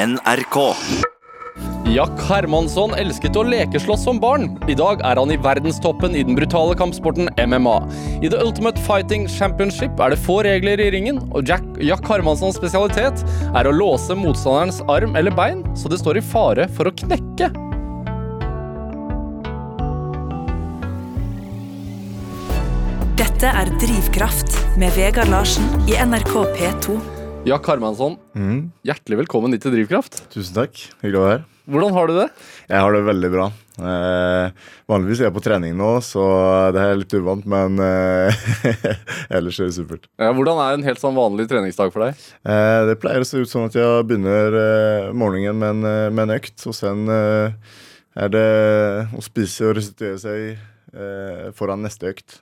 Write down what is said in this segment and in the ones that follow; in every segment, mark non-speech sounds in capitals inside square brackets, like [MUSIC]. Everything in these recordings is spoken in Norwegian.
NRK. Jack Hermansson elsket å lekeslåss som barn. I dag er han i verdenstoppen i den brutale kampsporten MMA. I The Ultimate Fighting Championship er det få regler i ringen, og Jack, Jack Hermanssons spesialitet er å låse motstanderens arm eller bein så det står i fare for å knekke. Dette er Drivkraft med Vegard Larsen i NRK P2. Jack Hermansson, hjertelig velkommen hit til Drivkraft. Tusen takk. Hyggelig å være her. Hvordan har du det? Jeg har det veldig bra. Eh, vanligvis er jeg på trening nå, så det er litt uvant, men eh, [LAUGHS] ellers er det supert. Ja, hvordan er en helt sånn vanlig treningsdag for deg? Eh, det pleier å se ut sånn at jeg begynner eh, morgenen med en, eh, med en økt, og sen eh, er det å spise og restituere seg eh, foran neste økt.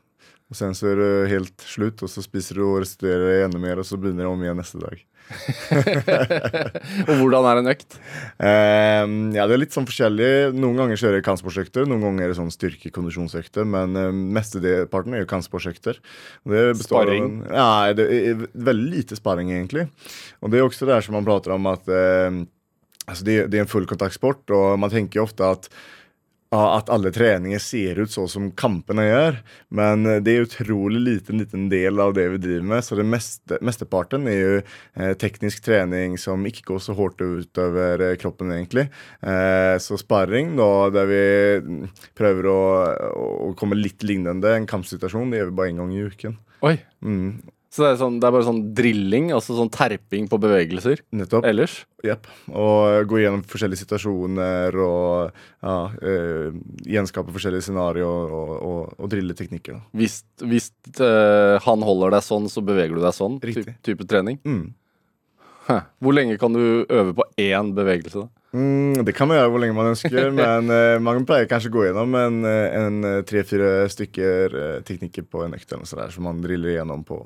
Og sen så er det helt slutt, og så spiser du og restituerer enda mer, og så begynner det om igjen neste dag. [LAUGHS] Og hvordan er en økt? Um, ja, det er litt sånn forskjellig. Noen ganger kjører jeg kampsportsøkter, noen ganger er det sånn styrkekondisjonsøkter, men um, mesteparten er jo kampsportsøkter. Av Sparring? Ja, det er veldig lite sparring, egentlig. Og det er også der som man prater om at um, altså det, det er en fullkontaktsport, og man tenker jo ofte at at alle treninger ser ut så som kampene gjør. Men det er utrolig liten liten del av det vi driver med. Så det meste, mesteparten er jo eh, teknisk trening som ikke går så hardt utover eh, kroppen, egentlig. Eh, så sparring, da, der vi mm, prøver å, å komme litt lignende en kampsituasjon, det gjør vi bare én gang i uken. Oi. Mm, Så det er, sånn, det er bare sånn drilling, altså sånn terping på bevegelser nettopp. ellers? Jepp. Og gå gjennom forskjellige situasjoner og ja, øh, gjenskape forskjellige scenarioer og, og, og drille teknikker. Da. Hvis, hvis øh, han holder deg sånn, så beveger du deg sånn? Riktig. Typ, type trening? Mm. Hvor lenge kan du øve på én bevegelse? da? Mm, det kan man gjøre hvor lenge man ønsker, [LAUGHS] men uh, man pleier kanskje å gå gjennom en, eh, en eh, tre-fire stykker uh, teknikker på en økt der, som man driller igjennom på.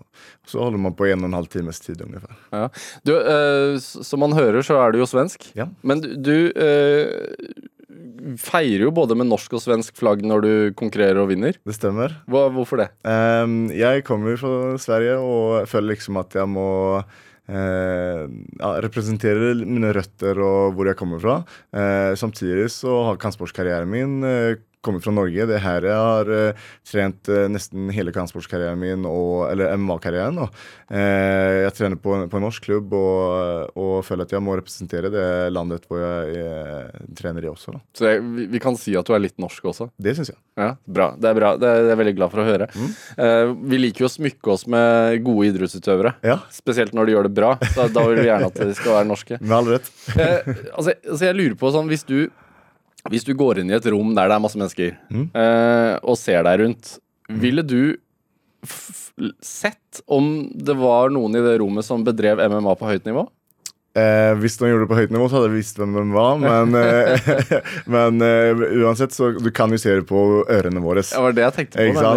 Så holder man på en og en halv times tid ungefær. Ja. Du, uh, som man hører, så er du jo svensk. Ja. Men du, eh, feirer jo både med norsk og svensk flagg når du konkurrerer og vinner. Det stemmer. Hva, hvorfor det? Um, jeg kommer fra Sverige og føler liksom at jeg må eh, ja, representerer mine røtter og hvor jeg kommer fra. Eh, samtidig så har kampsportskarrieren min eh, kommet fra Norge. Det er her jeg har uh, trent uh, nesten hele kampsportskarrieren min, og, eller MMA-karrieren. da. Eh, jeg trener på, en- på en norsk klubb og, og føler at jeg må representere det landet hvor jeg eh, trener i også. da. Så jeg, vi, vi kan si at du er litt norsk også. Det syns jeg. Ja, bra. Det er bra. Det er jeg veldig glad for å høre. Eh, vi liker jo å smykke oss med gode idrettsutøvere. Ja, Spesielt når de gjør det bra. Da, da vil vi gjerne at de skal være norske. [LAUGHS] med all rett. Altså, altså jeg lurer på sånn Hvis du Hvis du går inn i et rom der det er masse mennesker, Mm. eh, og ser deg rundt, ville du sett om det var noen i det rommet som bedrev MMA på høyt nivå? Eh, hvis noen gjorde det på høyt nivå, så hadde jeg visst hvem de var. Men, [LAUGHS] eh, [LAUGHS] men eh, uansett, så du kan jo se det på ørene våre. Det var det jeg tenkte på.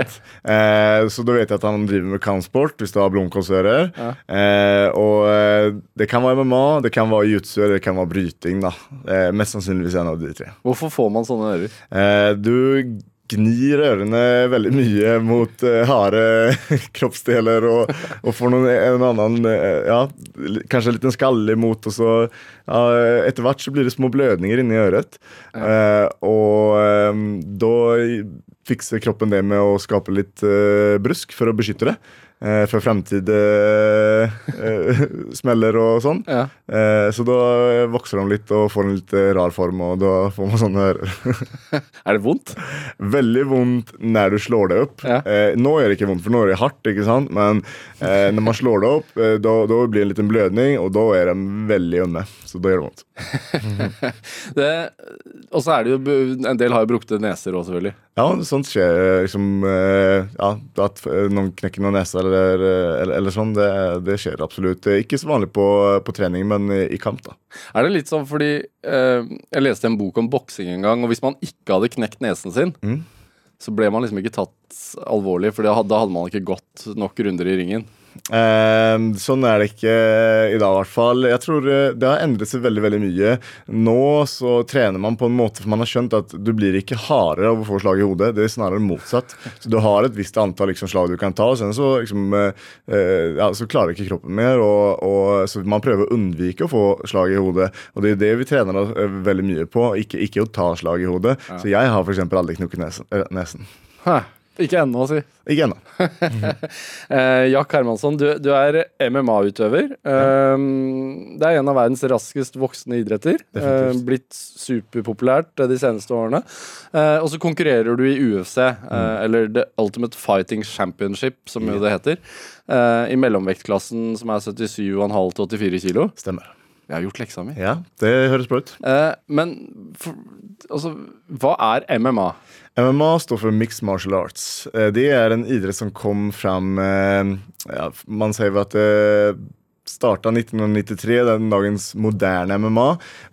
Eh, så da vet jeg at han driver med kampsport, hvis du har blomkålsører. Ja. Eh, og eh, det kan være MMA, det kan være jutsu, eller det kan være bryting. da. Eh, mest sannsynligvis en av de tre. Hvorfor får man sånne ører? Eh, du gnir ørene veldig mye mot uh, harde [LAUGHS] kroppsdeler og, og får noen, en annen eh, Ja, kanskje en liten skalle imot, og så ja, Etter hvert så blir det små blødninger inni øret. Uh, og um, da fikser kroppen det med å skape litt uh, brusk for å beskytte det. Eh, fremtid fremtidige eh, smeller og sånn. Ja. Eh, så da vokser de litt og får en litt eh, rar form, og da får man sånne ører. [LAUGHS] Er det vondt? Veldig vondt når du slår det opp. Ja. Eh, nå er det ikke vondt, for nå er det hardt, ikke sant? men eh, når man slår det opp, eh, da, da blir det en liten blødning, og da er de veldig ømme. Så da gjør det vondt. [LAUGHS] Det, og så er det jo En del har jo brukte neser òg, selvfølgelig. Ja, sånt skjer eh, liksom eh, Ja, at eh, noen knekker noen nese eller, eh, eller, eller sånn, det, det skjer absolutt. Ikke så vanlig på, på trening, men i, i kamp, da. Er det litt sånn fordi eh, Jeg leste en bok om boksing en gang, og hvis man ikke hadde knekt nesen sin, Mm. så ble man liksom ikke tatt alvorlig, for da hadde man ikke gått nok runder i ringen. Eh, sånn er det ikke i dag, i hvert fall. Jeg tror eh, det har endret seg veldig veldig mye. Nå så trener man på en måte for man har skjønt at du blir ikke hardere av å få slag i hodet. Det er snarere motsatt. Så Du har et visst antall liksom, slag du kan ta, og sen så, liksom, eh, eh, ja, så klarer ikke kroppen mer. Og, og, så man prøver å unnvike å få slag i hodet. Og det er det vi trener eh, veldig mye på. Ikke, ikke å ta slag i hodet. Så jeg har f.eks. aldri knukket nesen. eh, nesen. Hæ. Ikke ennå, si. Ikke ennå. [LAUGHS] Eh, Jack Hermansson, du, du er MMA-utøver. Eh, det er en av verdens raskest voksende idretter. Eh, blitt superpopulært eh, de seneste årene. Eh, og så konkurrerer du i UFC, eh, Mm. eller The Ultimate Fighting Championship, som jo det heter. I mellomvektklassen som er 77,5 til 84 kilo. Stemmer. Jeg har gjort leksa mi. Ja, det høres bra ut. Eh, men for, altså, hva er MMA? MMA står for Mixed Martial Arts. Eh, Det er en idrett som kom fram eh, ja, Man sier vel at det starta 1993, den dagens moderne MMA.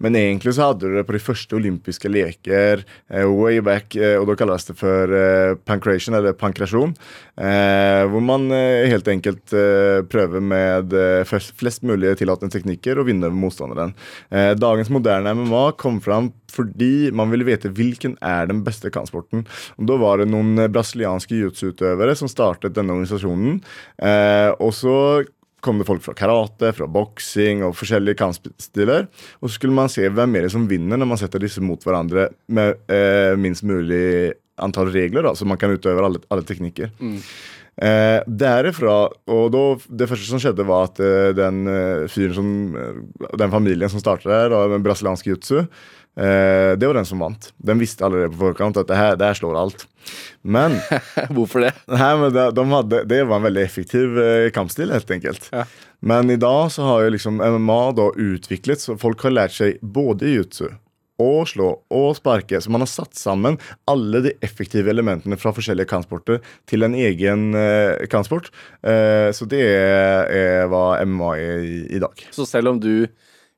Men egentlig så hadde du det på de første olympiske leker eh, way back, eh, og da kalles det for eh, pancration, eller pankrasjon. Hvor man helt enkelt prøver med flest, mulig tillatende teknikker å vinne motstanderen. Dagens moderne MMA kom fram fordi man ville vite hvilken er den beste kampsporten. Og Da var det noen brasilianske jiu-jitsu-utøvere som startet denne organisasjonen. Og så kom det folk fra karate, fra boksing og forskjellige kampstiler. Og så skulle man se hvem er det som vinner når man setter disse mot hverandre med eh, minst mulig antall regler, da, så man kan utøve alle, alle teknikker. Eh, derifra, og da, Det første som skjedde, var at eh, den eh, fyren som eh, Den familien som startet der, da, med brasiliansk jutsu, eh, det var den som vant. Den visste allerede på forkant at det her, det her slår alt. Men, [LAUGHS] Hvorfor det? nei, men de, de hadde, det var en veldig effektiv uh, kampstil, helt enkelt. Ja. Men i dag så har jo liksom MMA da utviklet, så folk har lært seg både jutsu og slå og sparke. Så man har satt sammen alle de effektive elementene fra forskjellige kampsporter til en egen eh, kampsport. Eh, så det er, er hva MMA er i, i dag. Så selv om du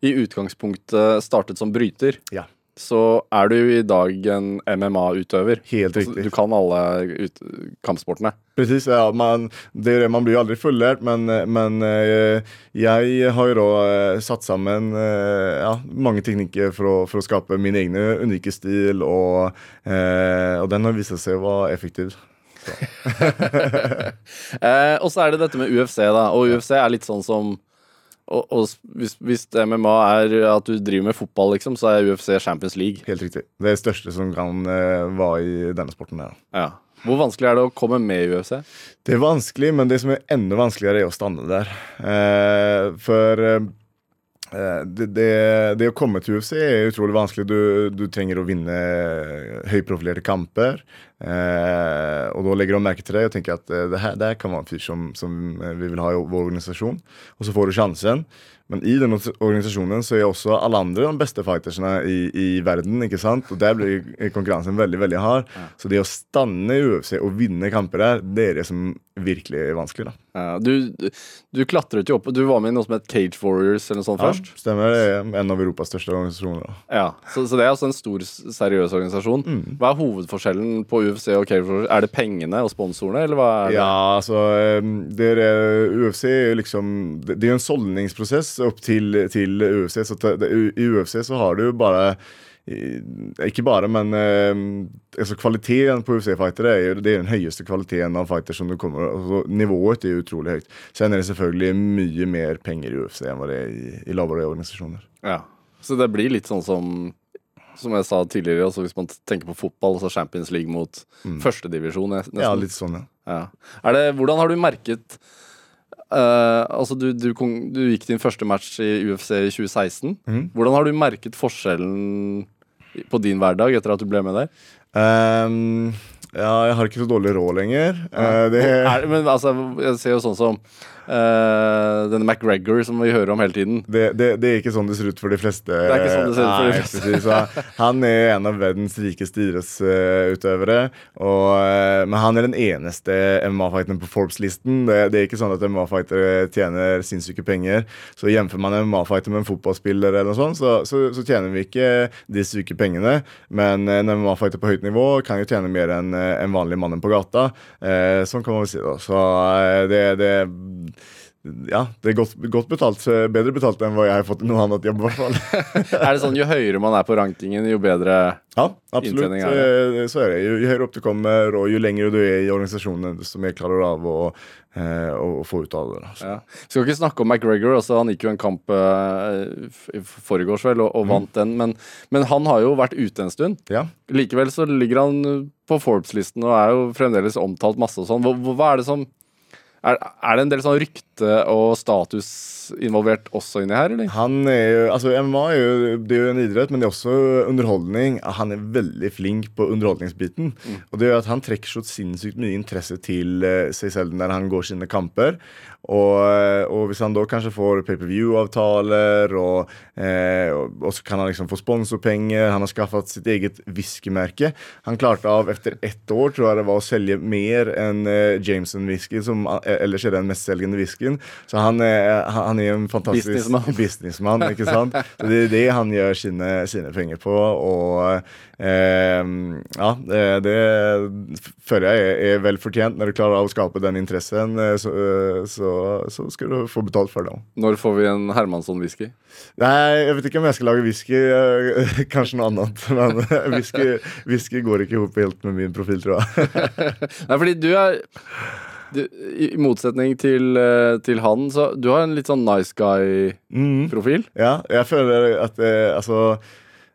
i utgangspunktet startet som bryter, Ja. så er du i dag en MMA-utøver. Helt Altså, riktig. Du kan alle ut kampsportene. Precis, ja, man, det det, man blir jo aldri fulllært, men, men eh, jeg har jo da eh, satt sammen eh, ja, mange teknikker for å, for å skape min egen unike stil, og, og den har vist seg å være effektiv. [LAUGHS] Eh, og så er det dette med UFC, da. Og UFC er litt sånn som og, og hvis, hvis MMA er at du driver med fotball, liksom, så er UFC Champions League. Helt riktig. Det er det største som kan uh, være i denne sporten. her. Ja. Hvor vanskelig er det å komme med i UFC? Det er vanskelig, men det som er enda vanskeligere, er å stande der. Uh, for eh, det, det, det å komme til UFC er utrolig vanskelig. Du, du trenger å vinne høyprofilerte kamper. Eh, og da legger de merke til deg og tenker at eh, det her, det her kan være en fyr som, som eh, vi vil ha i vår organisasjon. Og så får du sjansen. Men i den organisasjonen så er også alle andre de beste fightersene i, i verden. ikke sant? Og der blir konkurransen veldig veldig hard. Så det å stande i UFC og vinne kamper der, det er det som virkelig er vanskelig. da. Ja, du, du, klatret jo opp, du var med i noe som het Cage Warriors eller noe sånt først. Stemmer. Det er en av Europas største organisasjoner. da. Ja, så, så det er altså en stor, seriøs organisasjon. Mm. Hva er hovedforskjellen på UFC og Cage Warriors? Er det pengene og sponsorene, eller hva er det? Ja, altså um, det er, eh, UFC er jo liksom Det er jo en opp til, til UFC. Så I UFC så har du bare ikke bare, men eh, altså kvaliteten på UFC-fightere er jo det er den høyeste kvaliteten av fighter som du kommer altså, Nivået er utrolig høyt. Så er det selvfølgelig mye mer penger i UFC enn hva det er i, i lavere organisasjoner. Ja. Så det blir litt sånn som Som jeg sa tidligere, altså hvis man tenker på fotball, så Champions League mot førstedivisjon. nesten. Ja, litt sånn, ja. Ja. Det, hvordan har du merket eh, Altså, du, du, du gikk din første match i UFC i 2016. Mm. Hvordan har du merket forskjellen på din hverdag etter at du ble med der? Um, ja, jeg har ikke så dårlig råd lenger. Uh, det, Er, men altså, jeg ser jo sånn som eh, denne McGregor som vi hører om hele tiden. det, det, det er ikke sånn det ser ut for de fleste. Det er ikke sånn det ser ut for de fleste. precis. Så han er en av verdens rikeste idrettsutøvere. Og, eh, men han er den eneste MMA-fighteren på Forbes-listen. Det, det er ikke sånn at MMA-fightere tjener sinnssyke penger. Så Jevnfører man en MMA-fighter med en fotballspiller, eller noe sånt, så, så, så tjener vi ikke de syke pengene. Men en MMA-fighter på høyt nivå kan jo tjene mer enn eh, en vanlig mannen på gata. Eh, sånn kan man vel si. da Så eh, det, det ja, det er godt, godt betalt. eh, Bedre betalt enn hva jeg har fått i noe annet jobb, i hvert fall. [LAUGHS] Er det sånn jo høyere man er på rankingen, jo bedre Ja, absolutt. Inntjening er det? Så er det. Jo, jo høyere opp du kommer, og jo lenger du er i organisasjonen, desto mer klarer du av å, å, å få ut av det. Altså. Så- Ja. Skal ikke snakke om McGregor. Altså, han gikk jo en kamp uh, i forgårs vel, og, og vant den. Men, men han har jo vært ute en stund. Ja. Likevel så ligger han på Forbes-listen og er jo fremdeles omtalt masse og sånn. Hva, hva er det som er, er det en del sånn rykte og status involvert også inni her, eller? Han er jo, altså MMA er jo, det er jo en idrett, men det er også underholdning. Han er veldig flink på underholdningsbiten. Og det gjør at han trekker så sinnssykt mye interesse til eh, seg selv når han går sine kamper. Og, eh, og hvis han da kanskje får pay-per-view-avtaler, og, eh, og, og så kan han liksom få sponsorpenger Han har skaffet sitt eget whiskymerke. Han klarte av etter ett år tror jeg det var å selge mer enn eh, Jameson whisky, som eh, ellers er den mestselgende whiskyen. Så han, er- han er en fantastisk Businessman. [LAUGHS] businessmann, ikke sant? Så det er det han gjør sine, sine penger på. Og eh, ja, det, det føler jeg er, er vel fortjent. Når du klarer av å skape den interessen, så, så, eh, så, så skal du få betalt for det. Når får vi en Hermansson-whisky? Nei, jeg vet ikke om jeg skal lage whisky. eh, [LAUGHS] Kanskje noe annet. Men whisky, whisky går ikke ihop helt med min profil, tror jeg. [LAUGHS] Nei, fordi du er du, I i motsetning til, eh, til han, så du har en litt sånn nice guy-profil. Ja, jeg føler at eh, altså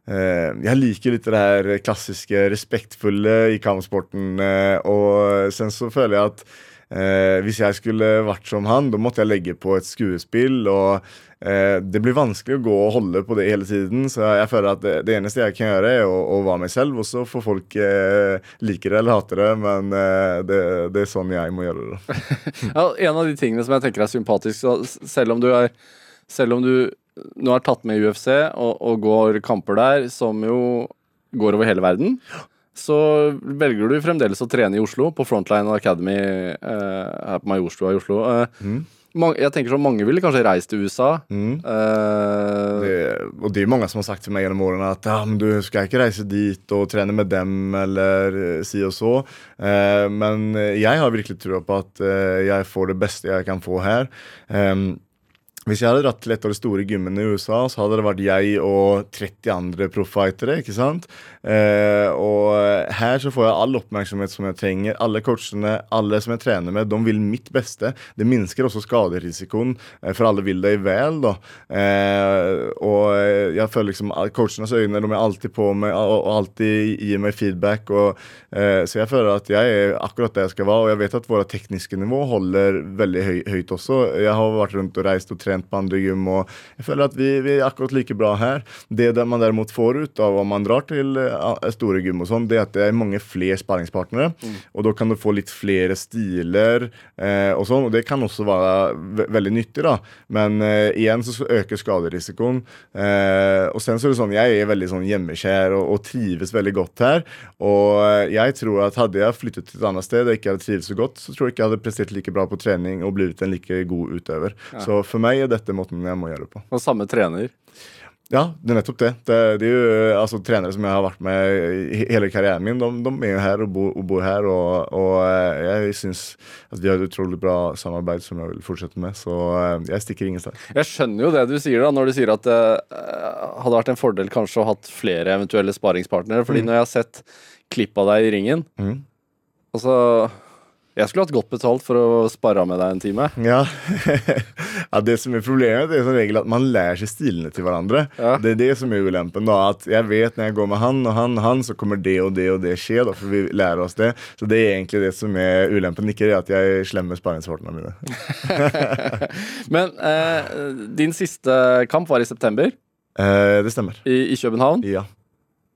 eh, Jeg liker litt det her klassiske respektfulle i kampsporten. Eh, og sen så føler jeg at eh, hvis jeg skulle vært som han, da måtte jeg legge på et skuespill. Og eh, det blir vanskelig å gå og holde på det hele tiden. Så jeg føler at det, det eneste jeg kan gjøre, er å, å være meg selv. Og så får folk eh, like det eller hate det, men eh, det, det er sånn jeg må gjøre det. [LAUGHS] Ja, en av de tingene som jeg tenker er sympatisk, selv om du er Selv om du nå er tatt med i UFC og, og går kamper der, som jo går over hele verden, så velger du fremdeles å trene i Oslo, på Frontline Academy eh, her på Majorstua i Oslo. Eh, Mm. mange, jeg tenker så Mange ville kanskje reist til USA. Mm. Eh, Det, og det er mange som har sagt til meg gjennom årene at ah, men du skal ikke reise dit og trene med dem eller eh, si og så. Eh, men jeg har virkelig trua på at eh, jeg får det beste jeg kan få her. Em, hvis jeg hadde dratt til et av de store gymmene i USA, så hadde det vært jeg og 30 andre profffightere. ikke sant? Eh, og her så får jeg all oppmerksomhet som jeg trenger. Alle coachene, alle som jeg trener med, de vil mitt beste. Det minsker også skaderisikoen, eh, for alle vil deg vel. da. Eh, og jeg føler liksom coachenes øyne de er alltid på meg og, alltid gir meg feedback. og eh, Så jeg føler at jeg er akkurat der jeg skal være, og jeg vet at våre tekniske nivå holder veldig høy, høyt også. Jeg har vært rundt og reist og trent på andre gym, og jeg føler at vi, vi er akkurat like bra her. Det man derimot får ut av om man drar til store gym, og sånn, det er at det er mange flere sparringspartnere. Og da kan du få litt flere stiler eh, og sånn, og det kan også være ve veldig nyttig, da. Men eh, igjen så øker skaderisikoen. Eh, og sen så er det sånn, jeg er veldig sånn hjemmekjær og, og trives veldig godt her. Og eh, jeg tror at hadde jeg flyttet til et annet sted og ikke hadde trivdes så godt, så tror jeg ikke jeg hadde prestert like bra på trening og blitt en like god utøver. Så for meg er dette måten jeg må gjøre det på. og samme trener. Ja, det er nettopp det. Det, de jo altså, trenere som jeg har vært med hele karrieren min. De, de er jo her og bor, og bor her, og, og eh, jeg syns at vi har et utrolig bra samarbeid som jeg vil fortsette med. Så eh, jeg stikker ingen sted. Jeg skjønner jo det du sier da, når du sier at det eh, hadde vært en fordel kanskje å hatt flere eventuelle sparingspartnere. Fordi når jeg har sett klipp av deg i ringen Mhm. Altså Jeg skulle hatt godt betalt for å spare med deg en time. Ja. [LAUGHS] ja, Det som er problemet, det er som regel at man lærer seg stilene til hverandre. Ja. Det er det som er ulempen. da, At jeg vet når jeg går med han og han og han, så kommer det og det og det skje. da, For vi lærer oss det. Så det er egentlig det som er ulempen. Ikke det at jeg slemmer slem sparringspartnerne mine. [LAUGHS] Men eh, din siste kamp var i september Eh, det stemmer. i, i København. Ja.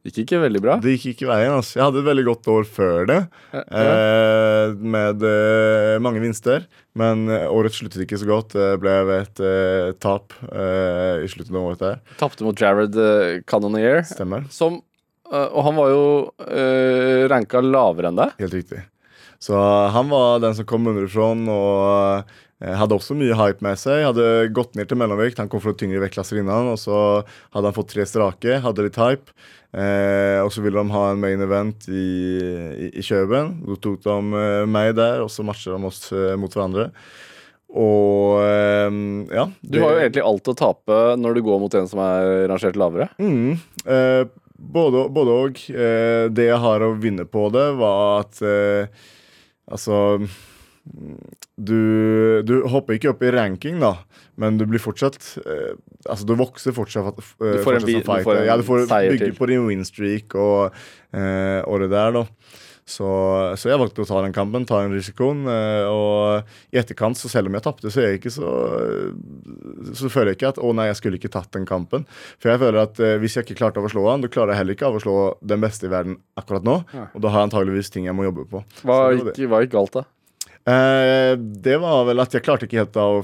Gikk ikke veldig bra. Det gikk ikke veien. altså. Jeg hadde et veldig godt år før det, Ja. eh, med eh, mange vinster. Men eh, året sluttet ikke så godt. Det ble et eh, tap eh, i slutten av året der. Tapte mot Jared eh, Cannonier. Stemmer. Som Og han var jo uh, ranka lavere enn deg. Helt riktig. Så han var den som kom underfra og hadde også mye hype med seg. Hadde gått ned til mellomvekt. Han kom fra tyngre vektklasser innan. Og så hadde han fått tre strake, hadde litt hype. Eh, og så ville de ha en main event i, i, i Kjøben. Da tok de eh, meg der, og så matcha de oss eh, mot hverandre. og eh, ja. Du har jo egentlig alt å tape når du går mot en som er rangert lavere. Mm, både, både og. Det jeg har å vinne på det, var at Altså du, du hopper ikke opp i ranking, da, men du blir fortsatt eh, Altså, du vokser fortsatt, eh, Du får en fortsatt en, som du får en ja, du får bygge til. på din winstreak og, eh, og det der, da. Så, så jeg valgte å ta den kampen, ta den risikoen. eh, og i etterkant, så selv om jeg tapte, så er jeg ikke så Så føler jeg ikke at å nei, jeg skulle ikke tatt den kampen. For jeg føler at eh, hvis jeg ikke klarte å slå han, da klarer jeg heller ikke av å slå den beste i verden akkurat nå. Ja. Og da har jeg antageligvis ting jeg må jobbe på. Hva gikk galt, da? Eh, det var vel at jeg klarte ikke helt å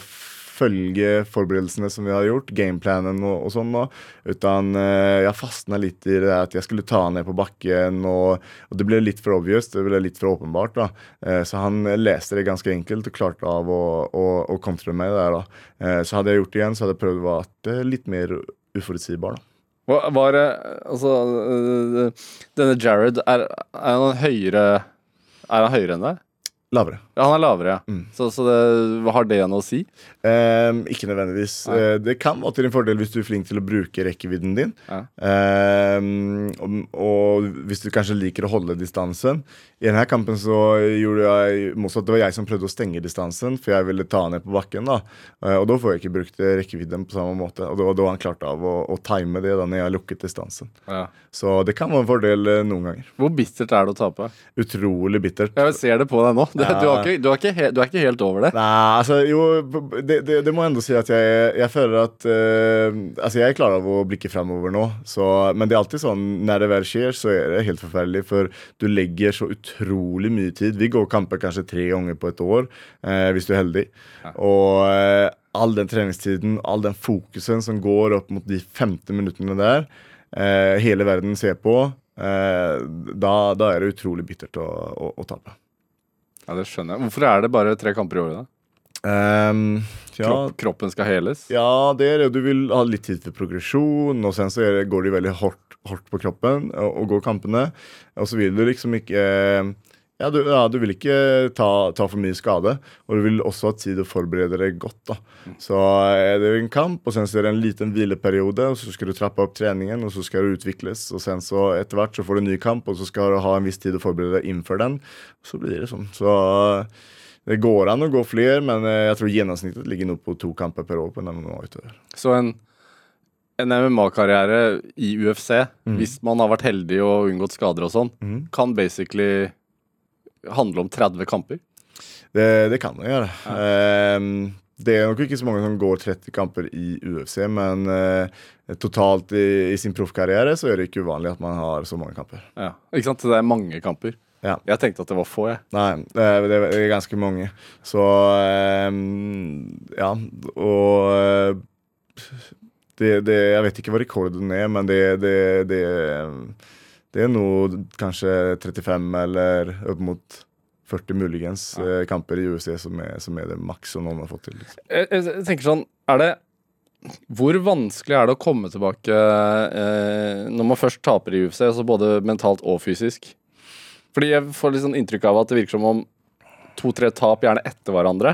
følge forberedelsene som vi har gjort, gameplanen og, og sånn. Og, Utan uh, jeg fastna litt i det at jeg skulle ta ned på bakken, og, og det ble litt for obvious, det ble litt for åpenbart. da. Uh, så han leste det ganske enkelt og klarte av å, å, kontre meg der. da. Uh, så hadde jeg gjort det igjen, så hadde jeg prøvd å være litt mer uforutsigbar. da. Var det Altså, denne Jared, er, er han høyere Er han høyere enn deg? Lavere. Ja, han er lavere. Mm. Så, så det, har det noe å si? Um, ikke nødvendigvis. Eh, det kan være til din fordel hvis du er flink til å bruke rekkevidden din. Ja. Um, og, og hvis du kanskje liker å holde distansen. I denne kampen så gjorde jeg motsatt. Det var jeg som prøvde å stenge distansen, for jeg ville ta han ned på bakken. da. Eh, og da får jeg ikke brukt rekkevidden på samme måte. Og da, da var han klart av å, å time det da når jeg lukket distansen. Ja. Så det kan være en fordel eh, noen ganger. Hvor bittert er det å tape? Utrolig bittert. Jeg ser det på deg nå. Du, Ja. du, har ikke, du, har ikke du er ikke helt over det. Nei, altså jo Det, det, det må jeg enda si at jeg, jeg føler at uh, Altså jeg er klar av å blikke fremover nå, så, men det er alltid sånn når det vel skjer, så er det helt forferdelig. For du legger så utrolig mye tid. Vi går kamper kanskje tre ganger på et år, uh, hvis du er heldig. Og uh, all den treningstiden, all den fokusen som går opp mot de 15 minuttene der, hele verden ser på, da, da er det utrolig bittert å, å, å tape. Ja, det skjønner jeg. Hvorfor er det bare tre kamper i året? da? Um, ja, Kropp, kroppen skal heles? Ja, det er det. Du vil ha litt tid til progresjon, og sen så det, går de veldig hardt, hardt på kroppen og, og går kampene. Og så vil du liksom ikke eh, ja, du, ja, du vil ikke ta, ta for mye skade, og du vil også ha tid til å forberede deg godt. da. Så er det en kamp, og sen så er det en liten hvileperiode, og så skal du trappe opp treningen, og så skal du utvikles, og sen så etter hvert så får du en ny kamp, og så skal du ha en viss tid å forberede deg innenfor den. Så blir det sånn. Så det går an å gå flere, men eh, jeg tror gjennomsnittet ligger nå på to kamper per år på en MMA utøver. Så en, en MMA-karriere i UFC, Mm. hvis man har vært heldig og unngått skader og sånn, mm. kan basically handle om 30 kamper? Det, det kan man gjøre. Ehm, det er nok ikke så mange som går 30 kamper i UFC, men eh, totalt i, i sin proffkarriere så er det ikke uvanlig at man har så mange kamper. Ja, ikke sant? Det er mange kamper. Ja. Jeg tenkte at det var få, jeg. Nei, det er, det er ganske mange. Så ehm, ja, og eh, det, det, Jeg vet ikke hva rekorden er, men det, det, det, det er nå kanskje 35 eller opp mot 40 muligens eh, kamper i UFC som er, som er det maks som noen har fått til. Liksom. jeg. Jeg tenker sånn, er det Hvor vanskelig er det å komme tilbake eh, når man først taper i UFC, altså både mentalt og fysisk? Fordi jeg får litt sånn inntrykk av at det virker som om to-tre tap, gjerne etter hverandre,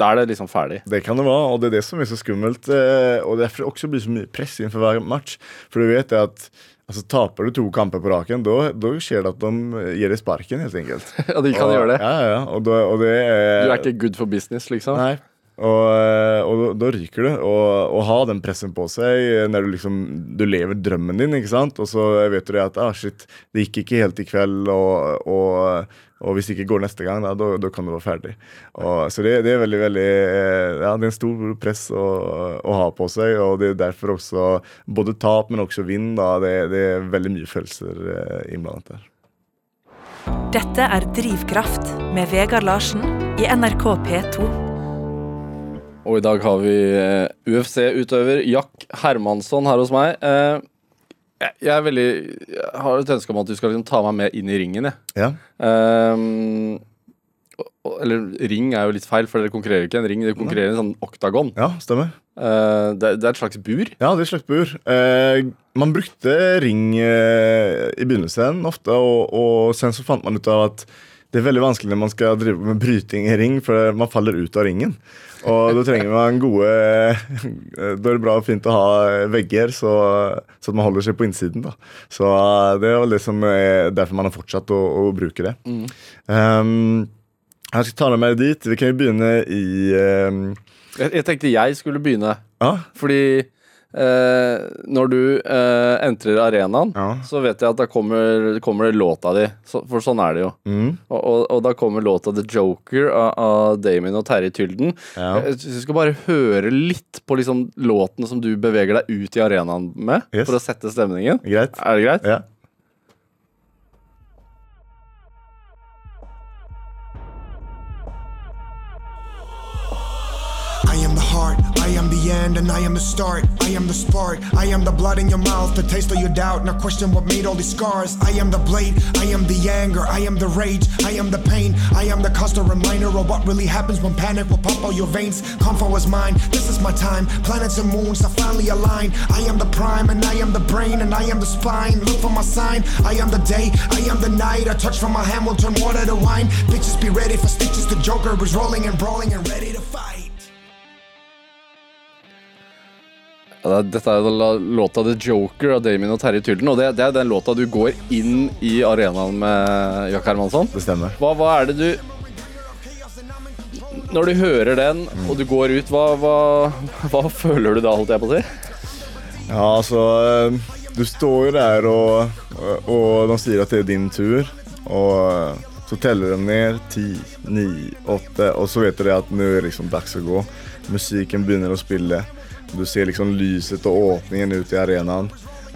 da er det liksom ferdig. Det kan det være, og det er det som er så skummelt. eh, Og derfor også blir så mye press innenfor hver match. For du vet at altså, taper du to kamper på raken, da skjer det at de gir deg sparken, helt enkelt. [LAUGHS] Ja, de kan og, gjøre det. Ja, ja, ja. Og, da, og det er Du er ikke good for business, liksom? Nei. Og, eh, og da, ryker du. Å ha den pressen på seg når du liksom Du lever drømmen din, ikke sant? Og så vet du at ah, shit, det gikk ikke helt i kveld, og, og, og hvis det ikke går neste gang, da, da, kan du være ferdig. Så det, det er veldig, veldig eh, Ja, det er en stor press å, å ha på seg, og det er derfor også både tap, men også vinn, da. Det, det er veldig mye følelser eh, innblandet der. Dette er Drivkraft med Vegard Larsen i NRK P2. Og i dag har vi eh, UFC-utøver Jack Hermansson her hos meg. Eh, jeg, er veldig Jeg har et ønske om at du skal liksom ta meg med inn i ringen, jeg. Ja. Og- eller ring er jo litt feil, for dere konkurrerer ikke en ring, dere konkurrerer en sånn oktagon. ja, stemmer. uh, det, det er et slags bur. Ja, det er et slags bur. Uh, man brukte ring uh, i begynnelsen ofte, og, og sen så fant man ut av at det er veldig vanskelig når man skal drive med bryting i ring, for man faller ut av ringen. Og da trenger man gode Da er det bra og fint å ha vegger, så, så man holder seg på innsiden. da. Så eh, det er vel det som er derfor man har fortsatt å, å bruke det. Um, jeg skal ta deg med dit. Vi kan jo begynne i um, Jeg, jeg tenkte jeg skulle begynne, Ah? fordi eh, når du eh, entrer arenaen, ja. så vet jeg at da kommer, kommer det låta di. Så, for sånn er det jo. Mm, Og, og, og da kommer låta The Joker av, av Damien og Terje Tylden. ja. Jeg jeg skal bare høre litt på liksom låtene som du beveger deg ut i arenaen med, Yes. for å sette stemningen. Greit? Er det greit? Ja. I am the end, and I am the start. I am the spark, I am the blood in your mouth, the taste of your doubt. Now question what made all these scars. I am the blade, I am the anger, I am the rage, I am the pain, I am the constant reminder of what really happens when panic will pop out your veins. Comfort was mine, this is my time. Planets and moons are finally aligned. I am the prime, and I am the brain, and I am the spine. Look for my sign, I am the day, I am the night. A touch from my hand will turn water to wine. Bitches be ready for stitches, the Joker is rolling and brawling and ready to fight. Ja, Dette er låta The Joker av Damien og Terje Tylden, og det, det er den låta du går inn i arenaen med Jack Hermansson. Det stemmer. Hva, hva er det du Når du hører den, og du går ut, hva, hva, hva [LAUGHS] føler du da, holdt jeg på å si? Ja, altså eh, Du står jo der, og, og de sier at det er din tur. Og eh, så teller de ned. Ti, ni, åtte. Og så vet du at nå er det liksom dags å gå. Musikken begynner å spille. Du ser liksom lyset og åpningen ut i arenaen.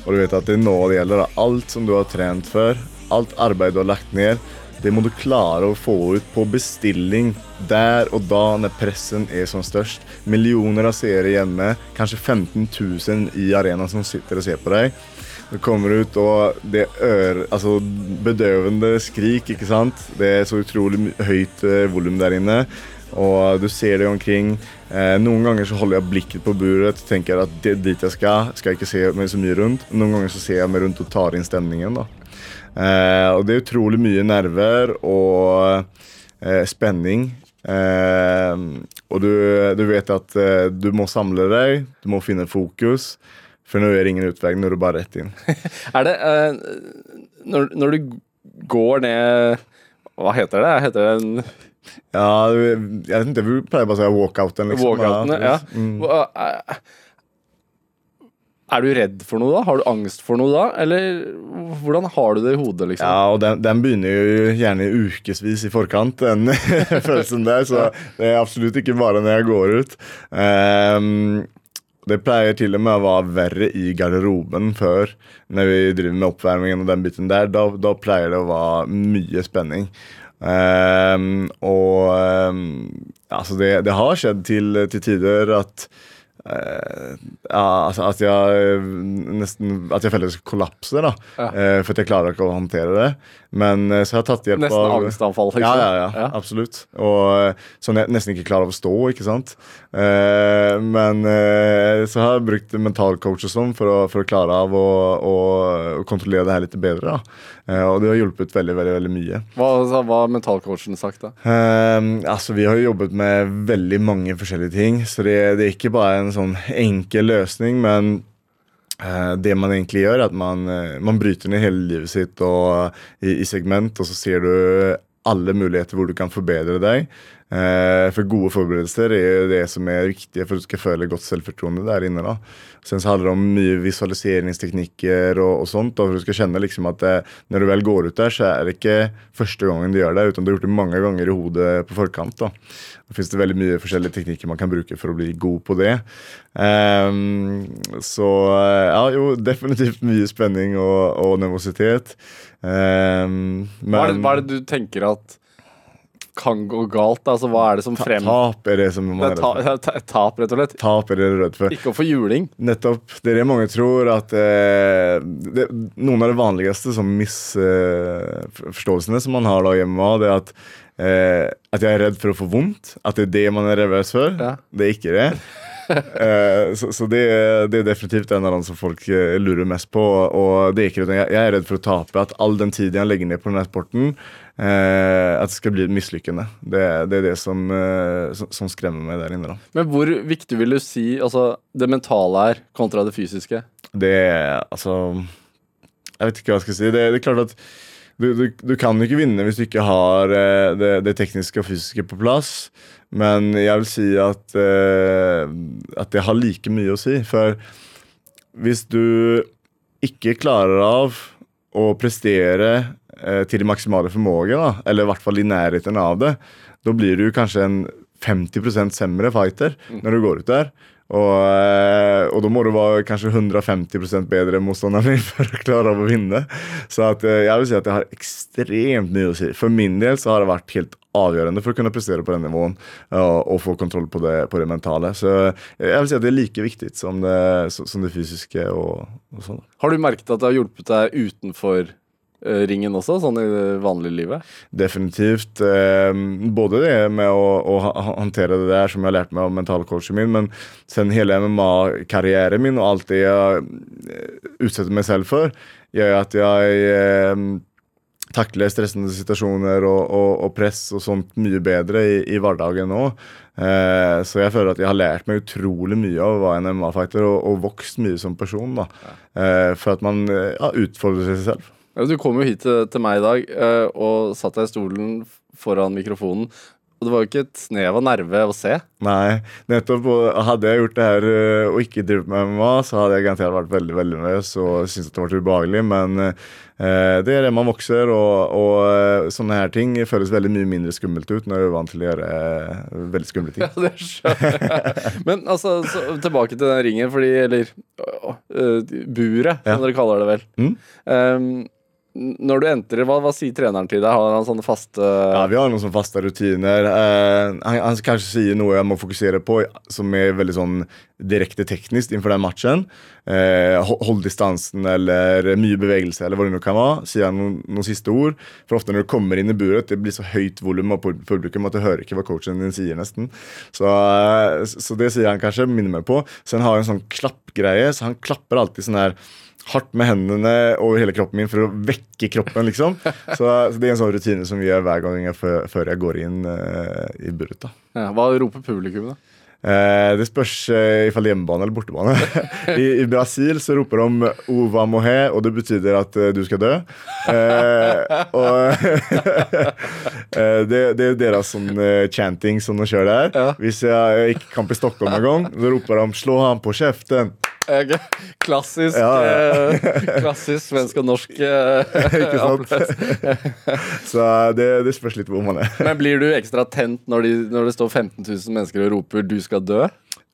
Og du vet at det er nå det gjelder. Alt som du har trent for, alt arbeid du har lagt ned, det må du klare å få ut på bestilling der og da når pressen er som størst. Millioner av seere hjemme, kanskje 15 000 i arenaen som sitter og ser på deg. Du kommer ut, og det er altså bedøvende skrik, ikke sant? Det er så utrolig høyt eh, volum der inne. Og du ser deg omkring. Eh, noen ganger så holder jeg blikket på buret og tenker at det dit jeg skal. Skal jeg ikke se meg så mye rundt. Noen ganger så ser jeg meg rundt og tar inn stemningen. da. Eh, og det er utrolig mye nerver og eh, spenning. Eh, og du, du vet at eh, du må samle deg, du må finne fokus. For nå er det ingen utvei, nå er det bare rett inn. [LAUGHS] Er det eh, når, når du går ned Hva heter det? Heter det en Ja, jeg vet ikke, vi pleier bare å si walkouten. Liksom. walkoutene? Ja. Mm. Er, er du redd for noe da? Har du angst for noe da? Eller hvordan har du det i hodet, liksom? Ja, og den, den begynner jo gjerne ukevis i forkant, den [LAUGHS] følelsen der. Så det er absolutt ikke bare når jeg går ut. Um, det pleier til og med å være verre i garderoben før, når vi driver med oppvarmingen og den biten der. Da, da pleier det å være mye spenning. Ehm, og ehm, altså det, det har skjedd til, til tider at eh, ja, altså at jeg nesten At jeg jeg skal da. Ja. Eh, for at jeg klarer ikke å håndtere det. Men så så har jeg tatt hjelp Nesten av angstanfall, liksom? Ja, ja, ja, absolutt. Og eh, sånn jeg nesten ikke klarer å stå, ikke sant. Eh, men eh, så har jeg brukt mentalcoach og sånn for, for å klare av å, å, å kontrollere det her litt bedre. da. Eh, og det har hjulpet veldig, veldig, veldig mye. Hva, hva har mentalcoachen sagt, da? Altså, vi har jo jobbet med veldig mange forskjellige ting, så det, det er ikke bare en sånn enkel løsning, men eh, det man egentlig gjør, er at man, eh, man bryter ned hele livet sitt og, i, i segment, og så ser du alle muligheter hvor du kan forbedre deg. Eh, for gode forberedelser er jo det som er viktig for at du skal føle godt selvfortroende der inne. da. Sen så handler det om mye visualiseringsteknikker og, og sånt, og for du skal kjenne liksom at eh, når du vel går ut der, så er det ikke første gangen du gjør det, uten du har gjort det mange ganger i hodet på forkant. da. Da finnes det veldig mye forskjellige teknikker man kan bruke for å bli god på det. Um, så eh, ja, jo, definitivt mye spenning og, og nervøsitet. Ehm, Hva er, det, hva er det du tenker at kan gå galt? Altså, hva er det som Ta- frem... Tap er det som man er redd for. ta, [LAUGHS] ta, tap, rett og slett. Tap er det redd for. Ikke å få juling. Nettopp. Det er det mange tror at eh, det, Noen av de vanligste som misforståelsene som man har da hjemme, det er at eh, at jeg er redd for å få vondt. At det er det man er nervøs for. Ja. Det er ikke det. [LAUGHS] Eh, så så det, det er definitivt en av dem som folk eh, lurer mest på. Og det er ikke det, jeg, jeg er redd for å tape. At all den tiden jeg legger ned på denne sporten, eh, at det skal bli mislykkende. Det, det er det som, eh, som, som skremmer meg der inne. da. Men hvor viktig vil du si altså, det mentale er kontra det fysiske? Det altså Jeg vet ikke hva jeg skal si. Det, det er klart at du, du, du kan ikke vinne hvis du ikke har eh, det, det tekniske og fysiske på plass. Men jeg vil si at, eh, at det har like mye å si. For hvis du ikke klarer av å prestere eh, til det maksimale formåget, eller i hvert fall i nærheten av det, da blir du kanskje en 50% sämre fighter når du går ut der. Og, eh, og da må du være kanskje 150 bedre enn motstanderen din [LAUGHS] for å klare å vinne. Så at, eh, jeg vil si at det har ekstremt mye å si. For min del så har det vært helt avgjørende for å kunne prestere på den nivåen og, og få kontroll på det, på det mentale. Så jeg vil si at det er like viktig som det, som det fysiske og, og sånn. Har du merket at det har hjulpet deg utenfor eh, ringen også, sånn i det vanlige livet? Definitivt. Eh, både det med å, å håndtere det der som jeg har lært meg av mentalcoachen min, men sen hele MMA-karrieren min og alt det jeg eh, utsetter meg selv for, gjør at jeg eh, takler stressende situasjoner og, og, og press og sånt mye bedre i, i hverdagen nå. Eh, så jeg føler at jeg har lært meg utrolig mye av å være en MMA-fighter og, og vokst mye som person. da. Eh, for at man eh, ja, utfordrer seg selv. Du kom jo hit til, meg i dag eh, og satt deg i stolen foran mikrofonen. Og det var jo ikke et snev av nerve å se. Nei, nettopp. Hadde jeg gjort det her øh, og ikke drevet med MMA, så hadde jeg garantert vært veldig veldig nervøs og syntes det var ubehagelig. Men eh, det er det man vokser, og, og eh, sånne her ting føles veldig mye mindre skummelt ut når du er vant til å gjøre eh, veldig skumle ting. Ja, det skjønner jeg. Men altså, så, tilbake til den ringen, fordi Eller uh, buret, som Ja. dere kaller det vel. Mm. Um, når du entrer, hva, hva sier treneren til deg? Har han sånne faste Ja, Vi har noen sånne faste rutiner. Eh, han, han kanskje sier noe jeg må fokusere på som er veldig sånn direkte teknisk innenfor den matchen. Eh, hold distansen eller mye bevegelse eller hva det nå kan være. Sier han noen, noen siste ord. For ofte når du kommer inn i buret, det blir så høyt volum av pub- publikum at du hører ikke hva coachen din sier, nesten. Så, eh, så det sier han kanskje, minner meg på. Han har en sånn klappgreie, så han klapper alltid sånn her hardt med hendene over hele kroppen min for å vekke kroppen, liksom. [LAUGHS] Så, så det er en sånn rutine som vi gjør hver gang jeg, før, jeg går inn uh, i buret. ja, Hva roper publikum, da? Eh, det spørs eh, ifall det er hjemmebane eller bortebane. [LAUGHS] I, I Brasil så roper de 'ova mohe', og det betyder at eh, du skal dø. Eh, og [LAUGHS] eh, det, det er deres sånn eh, chanting som de kjører der. Hvis jeg ikke kamp i Stockholm en gang, så roper de 'slå han på kjeften'. Klassisk Ja, ja. Klassisk svensk og norsk. eh, [LAUGHS] Ikke sant? Så det, det spørs litt hvor man er. Men blir du ekstra tent når, de, når det står 15 000 mennesker og roper 'du skal dø'?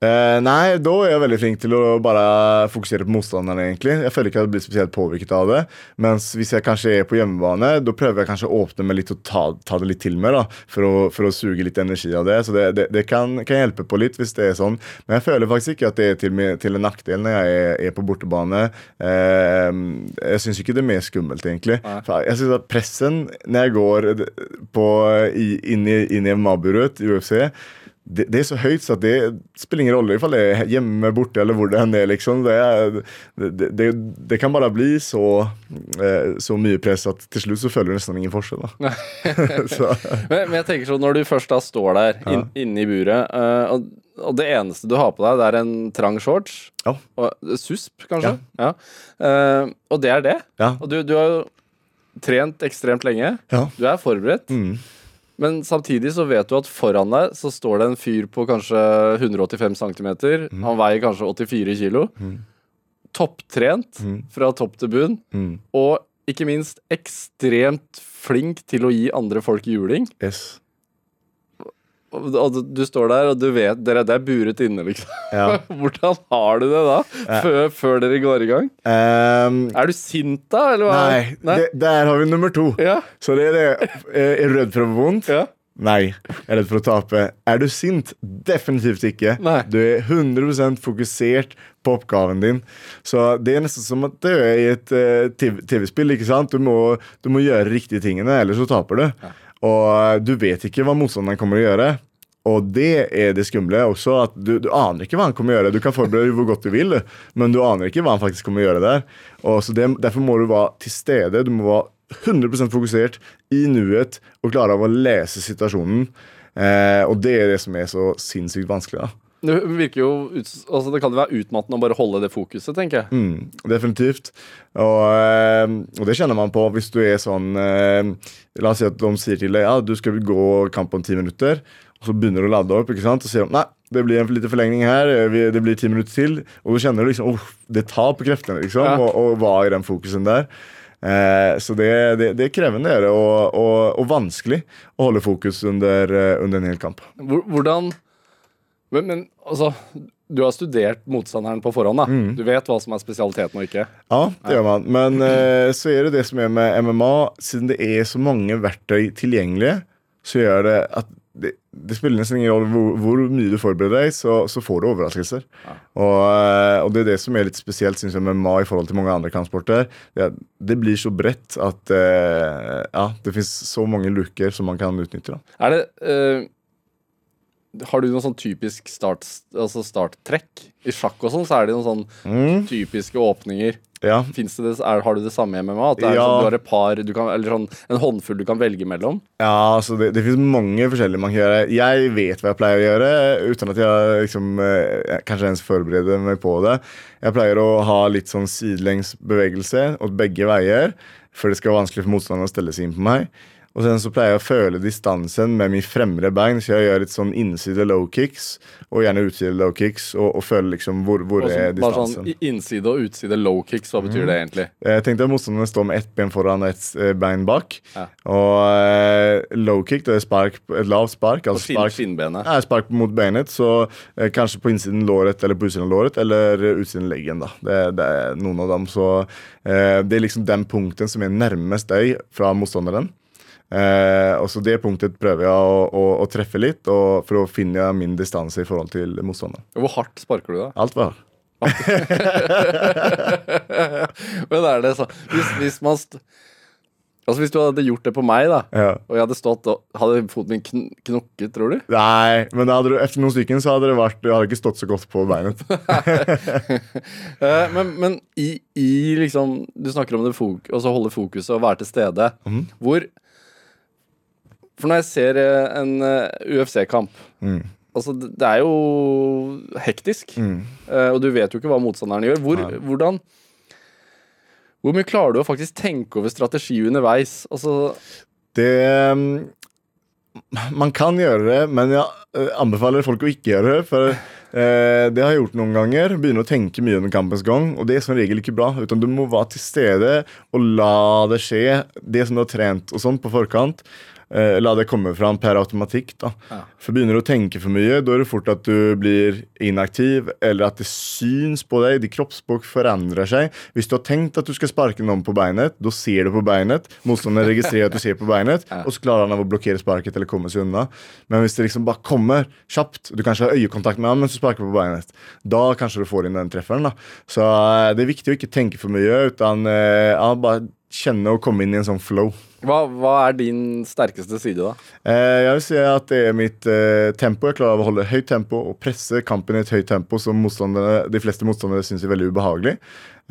Eh, nei, da er jeg veldig flink til å bare fokusere på motstanderen. egentlig Jeg føler ikke at jeg blir spesielt påvirket av det. Mens hvis jeg kanskje er på hjemmebane, da prøver jeg kanskje å åpne meg litt og ta, ta det litt til meg. da For å, for å suge litt energi av det. Så det, det, det kan, kan hjelpe på litt hvis det er sånn. Men jeg føler faktisk ikke at det er til, til en nackdel når jeg er, er på bortebane. Eh, jeg syns ikke det er mer skummelt, egentlig. Jeg synes at pressen når jeg går på, i, inn i, inn i MMA-buret i UFC det, det er så høyt så det spiller ingen rolle om det er hjemme, borte eller hvor det enn er. liksom. Det, er, det, det, kan bare bli så, eh, så mye press at til slutt så føler du nesten ingen forskjell. [LAUGHS] [LAUGHS] Men, men jeg tenker sånn, når du først da står der inn, inne i buret, eh, og, og det eneste du har på deg, det er en trang shorts ja, og susp, kanskje? Ja. Uh, og det er det. ja, Og du, du har jo trent ekstremt lenge. ja. Du er forberedt. Mm, Men samtidig så vet du at foran deg så står det en fyr på kanskje 185 cm. Han veier kanskje 84 kilo. Topptrent Mm. fra topp til bunn. mm, Og ikke minst ekstremt flink til å gi andre folk juling. yes. Og du, du står der, og du vet dere, det er buret inne, liksom. Ja. [LAUGHS] Hvordan har du det da? Før, før dere går i gang? Um, Er du sint da, eller hva? nei, Det, der har vi nummer to. Ja. Så det er det. Eh, Er du redd for å få vondt? ja. Nei. Jeg er redd for å tape. Er du sint? Definitivt ikke. Nei. Du er 100% fokusert på oppgaven din. Så det er nesten som at du er i et eh, TV- TV-spill. ikke sant? Du må, du må gjøre riktige tingene, ellers så taper du. Og du vet ikke hva motstanderen kommer å gjøre. Og det er det skumle også, at du, du aner ikke hva han kommer å gjøre. Du kan forberede hvor godt du vil, men du aner ikke hva han faktisk kommer å gjøre der. Og så det, Derfor må du være til stede. Du må være 100% fokusert i nuet og klare av å lese situasjonen. Eh, og det er det som er så sinnssykt vanskelig. da. Det virker jo altså det kan jo være utmattende å bare holde det fokuset, tenker jeg. Mm, definitivt. Og, eh, og det kjenner man på hvis du er sånn eh, La oss si at de sier til deg ja, du skal gå kamp om ti minutter, og så begynner du å lade opp, ikke sant? og sier de nei, det blir en liten forlengning her, eh, det blir ti minutter til. Og du kjenner liksom oh, det tar på kreftene, liksom, Ja. og, og være i den fokusen der. Eh, så det, det, det er krevende det, og, og, og vanskelig å holde fokus under, under en hel kamp. Hvordan men, men altså, du har studert motstanderen på forhånd, da. Mm. Du vet hva som er spesialiteten og ikke. Ja, det gjør man. Men uh, så er det det som er med MMA, siden det er så mange verktøy tilgjengelige, så gjør det at det, det spiller nesten ingen rolle hvor, hvor mye du forbereder deg, så, så får du overraskelser. Og, eh, og det er det som er litt spesielt synes jeg, med MMA i forhold til mange andre kampsporter. Det, det blir så bredt at uh, ja, det fins så mange luker som man kan utnytte. Da. Er det eh, Har du noen sånn typisk start, altså starttrekk? I sjakk og sånn så er det noen sånn Mm, typiske åpninger. ja. Det, det- er, har du det samme i MMA? At det er Ja. sånn, du har et par du kan, Eller sånn en håndfull du kan velge mellom? Ja, altså det, det finnes mange forskjellige man kan gjøre. Jeg vet hva jeg pleier å gjøre, uten at jeg liksom, eh, kanskje ens forbereder meg på det. Jeg pleier å ha litt sånn sidelengs bevegelse åt begge veier, for det skal være vanskelig for motstanderen å stelle seg inn på meg. Og sen så pleier jeg å føle distansen med min fremre bein, så jeg gjør litt sånn innside low kicks, og gjerne utside low kicks, og, og føler liksom hvor, hvor Også, er distansen. bare sånn innside og utside low kicks, hva betyr det egentlig? Jeg tenkte at motstanderen står med ett ben foran og ett eh, bein bak. Ja. Og eh, low kick, det er spark, et lavt spark. Altså skinn, spark, skinnbenet. ja, spark mot beinet, så eh, kanskje på innsiden låret eller på utsiden av låret, eller utsiden leggen. da. Det, det er noen av dem. Så eh, det er liksom den punkten som er nærmest deg fra motstanderen. Eh, og så Det punktet prøver jeg å, å, å treffe litt, for å finne min distanse i forhold til motstanderen. Hvor hardt sparker du da? Alt var [LAUGHS] Men er det så Hvis, hvis man Altså Hvis du hadde gjort det på meg, da ja. og jeg hadde stått og Hadde foten min kn knokket, tror du? Nei, men du, etter noen stykker så hadde det vært Jeg hadde ikke stått så godt på beinet. [LAUGHS] Eh, men men i, i liksom Du snakker om det fok altså holde fokuset og være til stede. Mhm. Hvor For når jeg ser eh, en eh, UFC-kamp Mm. Altså, det er jo hektisk. Mm. eh, og du vet jo ikke hva motstanderen gjør. Hvor, hvordan Hvor mye klarer du å faktisk tenke over strategi underveis? Altså Det um, Man kan gjøre det, men jeg anbefaler folk å ikke gjøre det. For eh, det har jeg gjort noen ganger. Begynne å tenke mye under kampens gang. Og det er som regel ikke bra. Utan du må være til stede og la det skje, det som du har trent og sånn på forkant. Eh, la det komme fram per automatikk. da. Ja. For Begynner du å tenke for mye, da er det fort at du blir inaktiv, eller at det syns på deg. Ditt kroppsspråk forandrer seg. Hvis du har tenkt at du skal sparke noen på beinet, da ser du på beinet. Motstanderen registrerer at du ser på beinet, Ja. og så klarer han av å blokkere sparket eller komme seg unna. Men hvis det liksom bare kommer kjapt, du kanskje har øyekontakt med ham mens du sparker på beinet, da kanskje du får inn den trefferen. da. Så eh, det er viktig å ikke tenke for mye, utan eh, ja, bare kjenne og komme inn i en sånn flow. hva, hva er din sterkeste side, da? Eh, jeg vil si at det er mitt eh, tempo. Jeg klarer å holde høyt tempo og presse kampen i et høyt tempo som de fleste motstandere syns er veldig ubehagelig.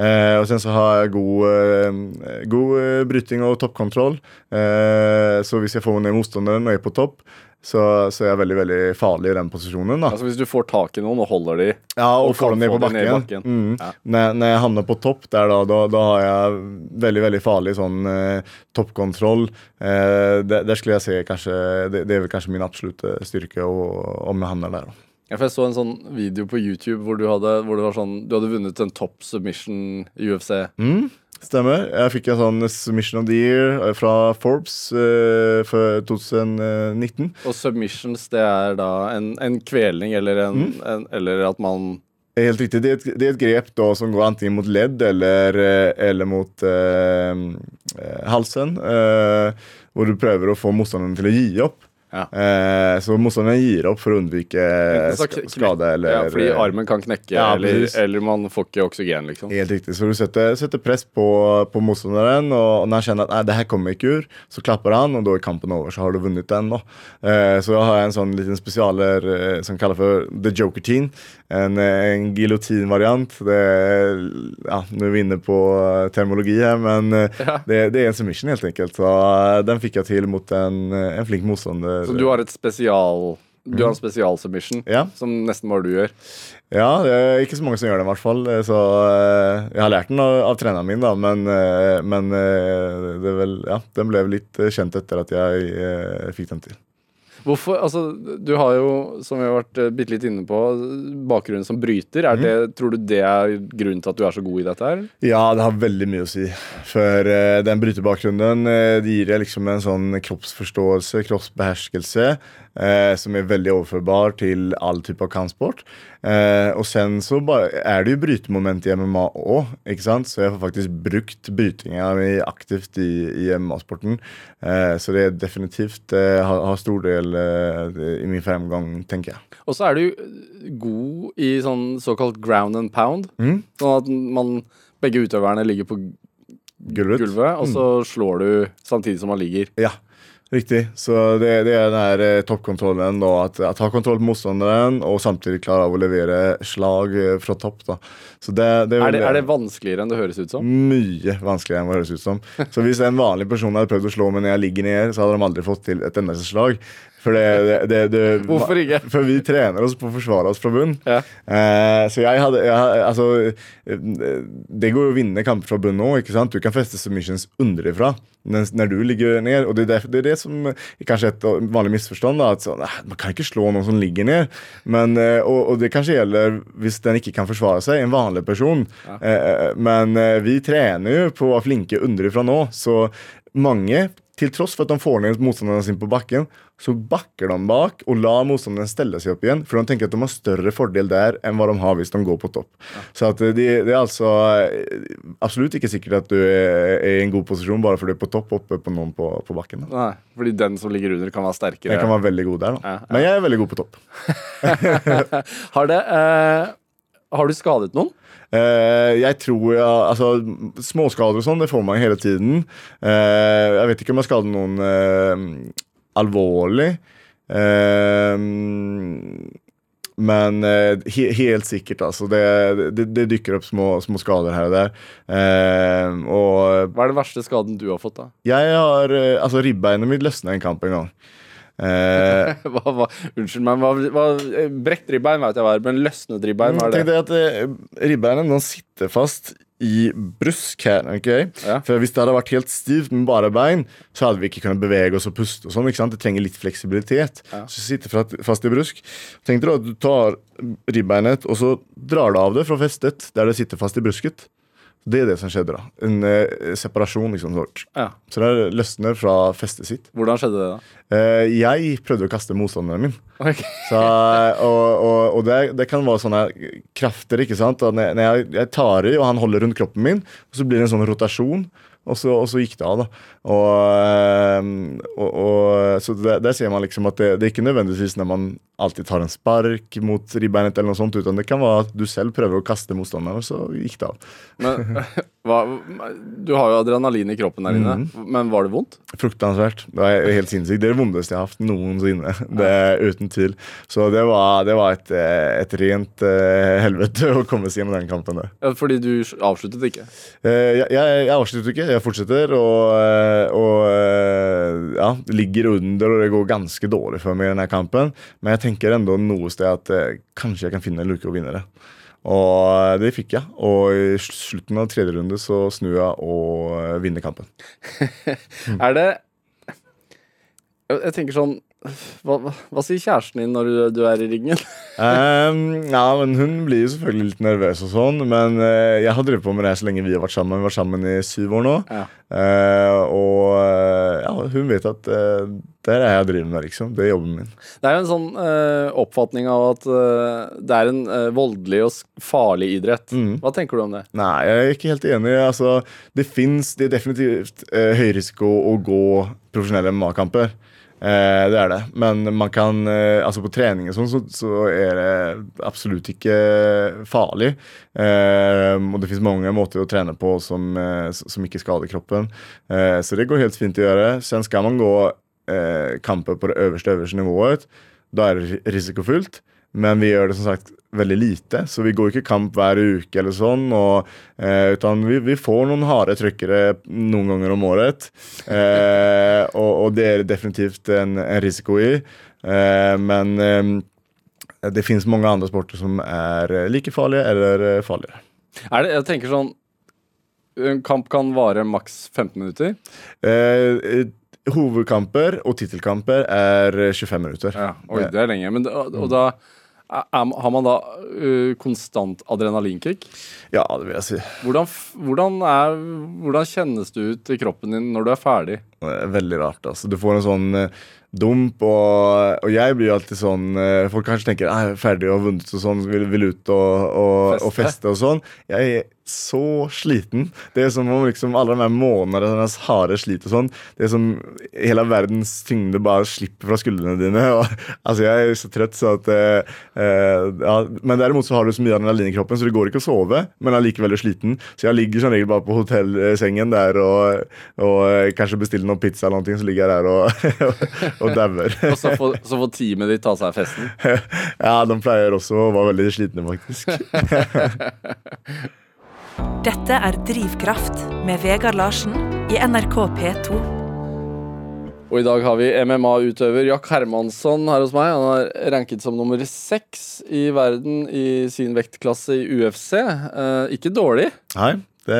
Eh, og sen så har jeg god, eh, god eh, bryting og toppkontroll. Eh, så hvis jeg får ned motstanderen og er på topp, så, så er jeg veldig veldig farlig i den posisjonen. da. Altså Hvis du får tak i noen og holder de Ja, og, Og får dem ned på bakken. ned bakken. Mm. Ja. Når, når jeg havner på topp der, da, da, da har jeg veldig veldig farlig sånn eh, toppkontroll. Eh, der, der skulle jeg se kanskje det, det er vel kanskje min absolutte styrke om jeg havner der. da. Ja, for Jeg så en sånn video på YouTube hvor du hadde, hvor det var sånn, du hadde vunnet en topp submission i UFC. Mm, stemmer. Jeg fikk en sånn Submission of the Year eh, fra Forbes uh, for 2019. Og submissions, det er da en, en kvelning eller en, Mm. en Eller at man Helt riktig. Det er, et, det er et grep da som går enten mot ledd eller, eh, eller mot eh, eh, halsen. eh, hvor du prøver å få motstanderen til å gi opp. Ja. Eh, så motstanderen gir opp for å unnvike sk skade eller ja, Fordi armen kan knekke, Ja, eller, eller man får ikke oksygen, liksom. Helt riktig. Så du setter, setter press på, på motstanderen, og når han kjenner at nei, det her kommer ikke ur, så klapper han, og da er kampen over. Så har du vunnet den. da. Eh, så da har jeg en sånn liten spesialer eh, som kaller for The Joker Team. En, eh, en giljotinvariant. Ja, nå er vi inne på eh, termologi her, men eh, Ja. det, det er en submission, helt enkelt. Så den fikk jeg til mot en, en flink motstander. Så du har et spesial Du har en spesialsubmission Ja. som nesten bare du gjør. Ja, det er ikke så mange som gjør det, i hvert fall. Så jeg har lært den av, av treneren min, da, men, men det vel Ja, den ble litt kjent etter at jeg fikk den til. Hvorfor, altså, Du har jo, som vi har vært uh, bitte litt inne på, bakgrunnen som bryter. Er det, Tror du det er grunnen til at du er så god i dette? her? Ja, det har veldig mye å si. For uh, den bryterbakgrunnen uh, det gir deg liksom en sånn kroppsforståelse, kroppsbeherskelse, eh, som er veldig overførbar til all type av kampsport. Eh, og sen så bare, er det jo brytemoment i MMA òg, ikke sant? Så jeg har faktisk brukt brytinga mi aktivt i, i MMA-sporten. Eh, så det er definitivt eh, har, har stor del eh, i min fremgang, tenker jeg. Og så er du god i sånn såkalt ground and pound. Mm. Sånn at man, begge utøverne ligger på Gulvet. gulvet, og så slår du samtidig som man ligger. Ja, riktig. Så det, det er den her eh, toppkontrollen. Da, at, at ha kontroll på motstanderen og samtidig klare av å levere slag eh, fra topp. Da. Så det, det Er er, det, er det vanskeligere enn det høres ut som? mye vanskeligere enn det høres ut som. [LAUGHS] Så hvis en vanlig person hadde prøvd å slå meg når jeg ligger ned, så hadde de aldri fått til et eneste slag. For det, det, det, Hvorfor ikke? For vi trener oss på å forsvare oss fra bunn. Ja. Eh, så jeg hadde jeg, Altså eh, Det går jo å vinne kamper fra bunn òg, ikke sant? Du kan feste submissions underifra når du ligger ned. Og det er, det er det som er kanskje et vanlig misforstand. da, at så, nei, Man kan ikke slå noen som ligger ned. Men, eh, og, og det kanskje gjelder hvis den ikke kan forsvare seg, en vanlig person. Eh, men vi trener jo på å være flinke underifra nå, så mange til tross for at de får ned motstanderne sine på bakken, så bakker de bak og lar motstanderne stelle seg opp igjen. For de tenker at de har større fordel der enn hva de har hvis de går på topp. Så at det, det er altså eh, absolutt ikke sikkert at du er, er i en god posisjon bare fordi du er på topp oppe på noen på, på bakken. Da. Nei, fordi den som ligger under, kan være sterkere. Den kan være veldig god der, da. Ja, ja. Men jeg er veldig god på topp. [LAUGHS] Har det eh, Har du skadet noen? Eh, jeg tror altså Småskader og sånn, det får man hele tiden. Eh, jeg vet ikke om jeg skader noen eh, alvorlig. Men he, helt sikkert, altså. Det, det, det dykker opp små, små skader her og der. Og Hva er den verste skaden du har fått, da? jeg har Altså, ribbeinet mitt løsna en kamp en gang. Eh, [LAUGHS] Hva, hva, unnskyld meg, hva, hva, brekt ribbein vet jeg hva er, men løsnet ribbein, hva er Tenk det? deg at eh, ribbeinet de sitter fast i brusk her. ok? Ja. For Hvis det hadde vært helt stivt med bare bein, så hadde vi ikke kunnet bevege oss og puste. og sånn, ikke sant? Det trenger litt fleksibilitet. Ja. Så sitter fast i brusk. Tenk deg at du tar ribbeinet og så drar du av det fra festet der det sitter fast i brusket. Det er det som skjedde. da. En eh, separasjon. liksom. Så, Ja. så det løsner fra festet sitt. Hvordan skjedde det, da? Eh, jeg prøvde å kaste motstanderen min. Okay. [LAUGHS] Så, og og, og det, det kan være sånne krafter, ikke sant. Når jeg, jeg tar i, og han holder rundt kroppen min, så blir det en sånn rotasjon. Og så, og så gikk det av, da. Og, ehm, og, og Så der, der ser man liksom at det, det er ikke nødvendigvis når man alltid tar en spark mot ribbeinet, eller noe sånt, utan det kan være at du selv prøver å kaste motstanderen, og så gikk det av. Men, [LAUGHS] hva, du har jo adrenalin i kroppen der inne, Mhm. men var det vondt? Fruktansvært. Det var helt sinnssykt. Det er det vondeste jeg har hatt noensinne. [LAUGHS] Det Uten tvil. Så det var, det var et, et rent uh, helvete å komme seg gjennom den kampen der. Ja, Fordi du avsluttet ikke? Uh, jeg, jeg, jeg avsluttet ikke, jeg fortsetter. Og, eh, og uh, ja, ligger under, og det går ganske dårlig for meg i denne kampen. Men jeg tenker enda noe sted at kanskje jeg kan finne en luke og vinne det. Og det fikk jeg. Og i slutten av tredje runde så snur jeg og eh, vinner kampen. [LAUGHS] Er det jeg tenker sånn hva, hva, sier kjæresten din når du, du er i ringen? um, [LAUGHS] ja, men Hun blir jo selvfølgelig litt nervøs, og sånn men uh, jeg har drevet på med det så lenge vi har vært sammen. Vi har vært sammen i syv år nå. Ja. Uh, og uh, ja, hun vet at det er det jeg driver med, liksom. Det er jobben min. Det er jo en sånn oppfatning av at det er en voldelig og farlig idrett. Mm. Hva tenker du om det? Nei, jeg er ikke helt enig. Altså, det fins Det er definitivt høy risiko å gå profesjonelle MMA-kamper. Eh, det er det. Men man kan eh, Altså på trening og sånn, så, så er det absolutt ikke farlig. Eh, og det finnes mange måter å trene på som, eh, som ikke skader kroppen. Eh, så det går helt fint å gjøre. Sen skal man gå eh, kamper på det øverste, øverste nivået. Da er det risikofullt. Men vi gjør det som sagt veldig lite, så vi går ikke kamp hver uke eller sånn. Og, eh, utan vi, vi, får noen harde trykkere noen ganger om året. Eh, og, og, det er definitivt en, en risiko i. Eh, men eh, det finnes mange andre sporter som er like farlige eller farligere. Er det, jeg tenker sånn En kamp kan vare maks 15 minutter? Eh, hovedkamper og tittelkamper er 25 minutter. Ja, Oi, det er lenge. Men, og, og da har man da uh, konstant adrenalinkick? Ja, det vil jeg si. Hvordan, hvordan, er, hvordan, kjennes det ut i kroppen din når du er ferdig? Veldig rart. altså. Du får en sånn uh, dump, og, og, jeg blir alltid sånn uh, Folk kanskje tenker jeg er ferdig og vunnet og sånn, vil, vil ut og, og, feste. og feste og sånn. Jeg så sliten. Det er som om liksom alle de månedene hennes harde slit og sånn Det er som hele verdens tyngde bare slipper fra skuldrene dine. [LAUGHS] Og, altså Jeg er så trøtt så at eh, eh, ja. Men derimot så har du så mye adrenalin i kroppen, så det går ikke å sove, men allikevel er sliten. Så jeg ligger som regel bare på hotellsengen der og, og eh, kanskje bestiller noen pizza eller noe, så ligger jeg der og, [LAUGHS] og dauer. [LAUGHS] og så får, så får teamet ditt ta seg av festen? ja, de pleier også å være veldig slitne, faktisk. Dette er Drivkraft med Vegard Larsen i NRK P2. Og i dag har vi MMA-utøver Jack Hermansson her hos meg. Han er ranket som nummer seks i verden i sin vektklasse i UFC. Eh, ikke dårlig. Nei, det,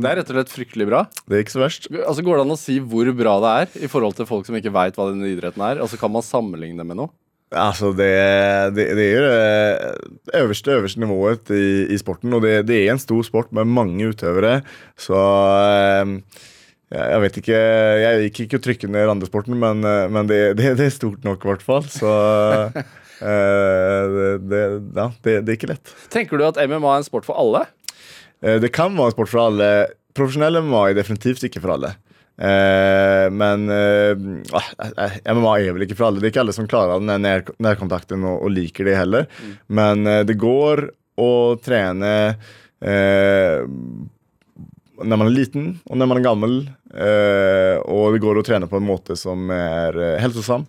det, er rett og slett fryktelig bra. Det er ikke så verst. Altså Går det an å si hvor bra det er i forhold til folk som ikke veit hva denne idretten er? Altså Kan man sammenligne det med noe? Altså, det, det, det er det eh, øverste, øverste nivået i, i sporten. Og det, det, er en stor sport med mange utøvere. Så eh, jeg vet ikke Jeg gikk ikke trykke ned randesporten, men, eh, men det, er stort nok, i hvert fall. Så [LAUGHS] det, ja, det, er ikke lett. Tenker du at MMA er en sport for alle? Det kan være en sport for alle. Profesjonell MMA er definitivt ikke for alle. Eh, men eh, ah, MMA er vel ikke for alle. Det er ikke alle som klarer den nær, nærkontakten og, og, liker det heller. Mm. Men eh, det går å trene eh, når man er liten og når man er gammel. Eh, og det går å trene på en måte som er eh, helsesam.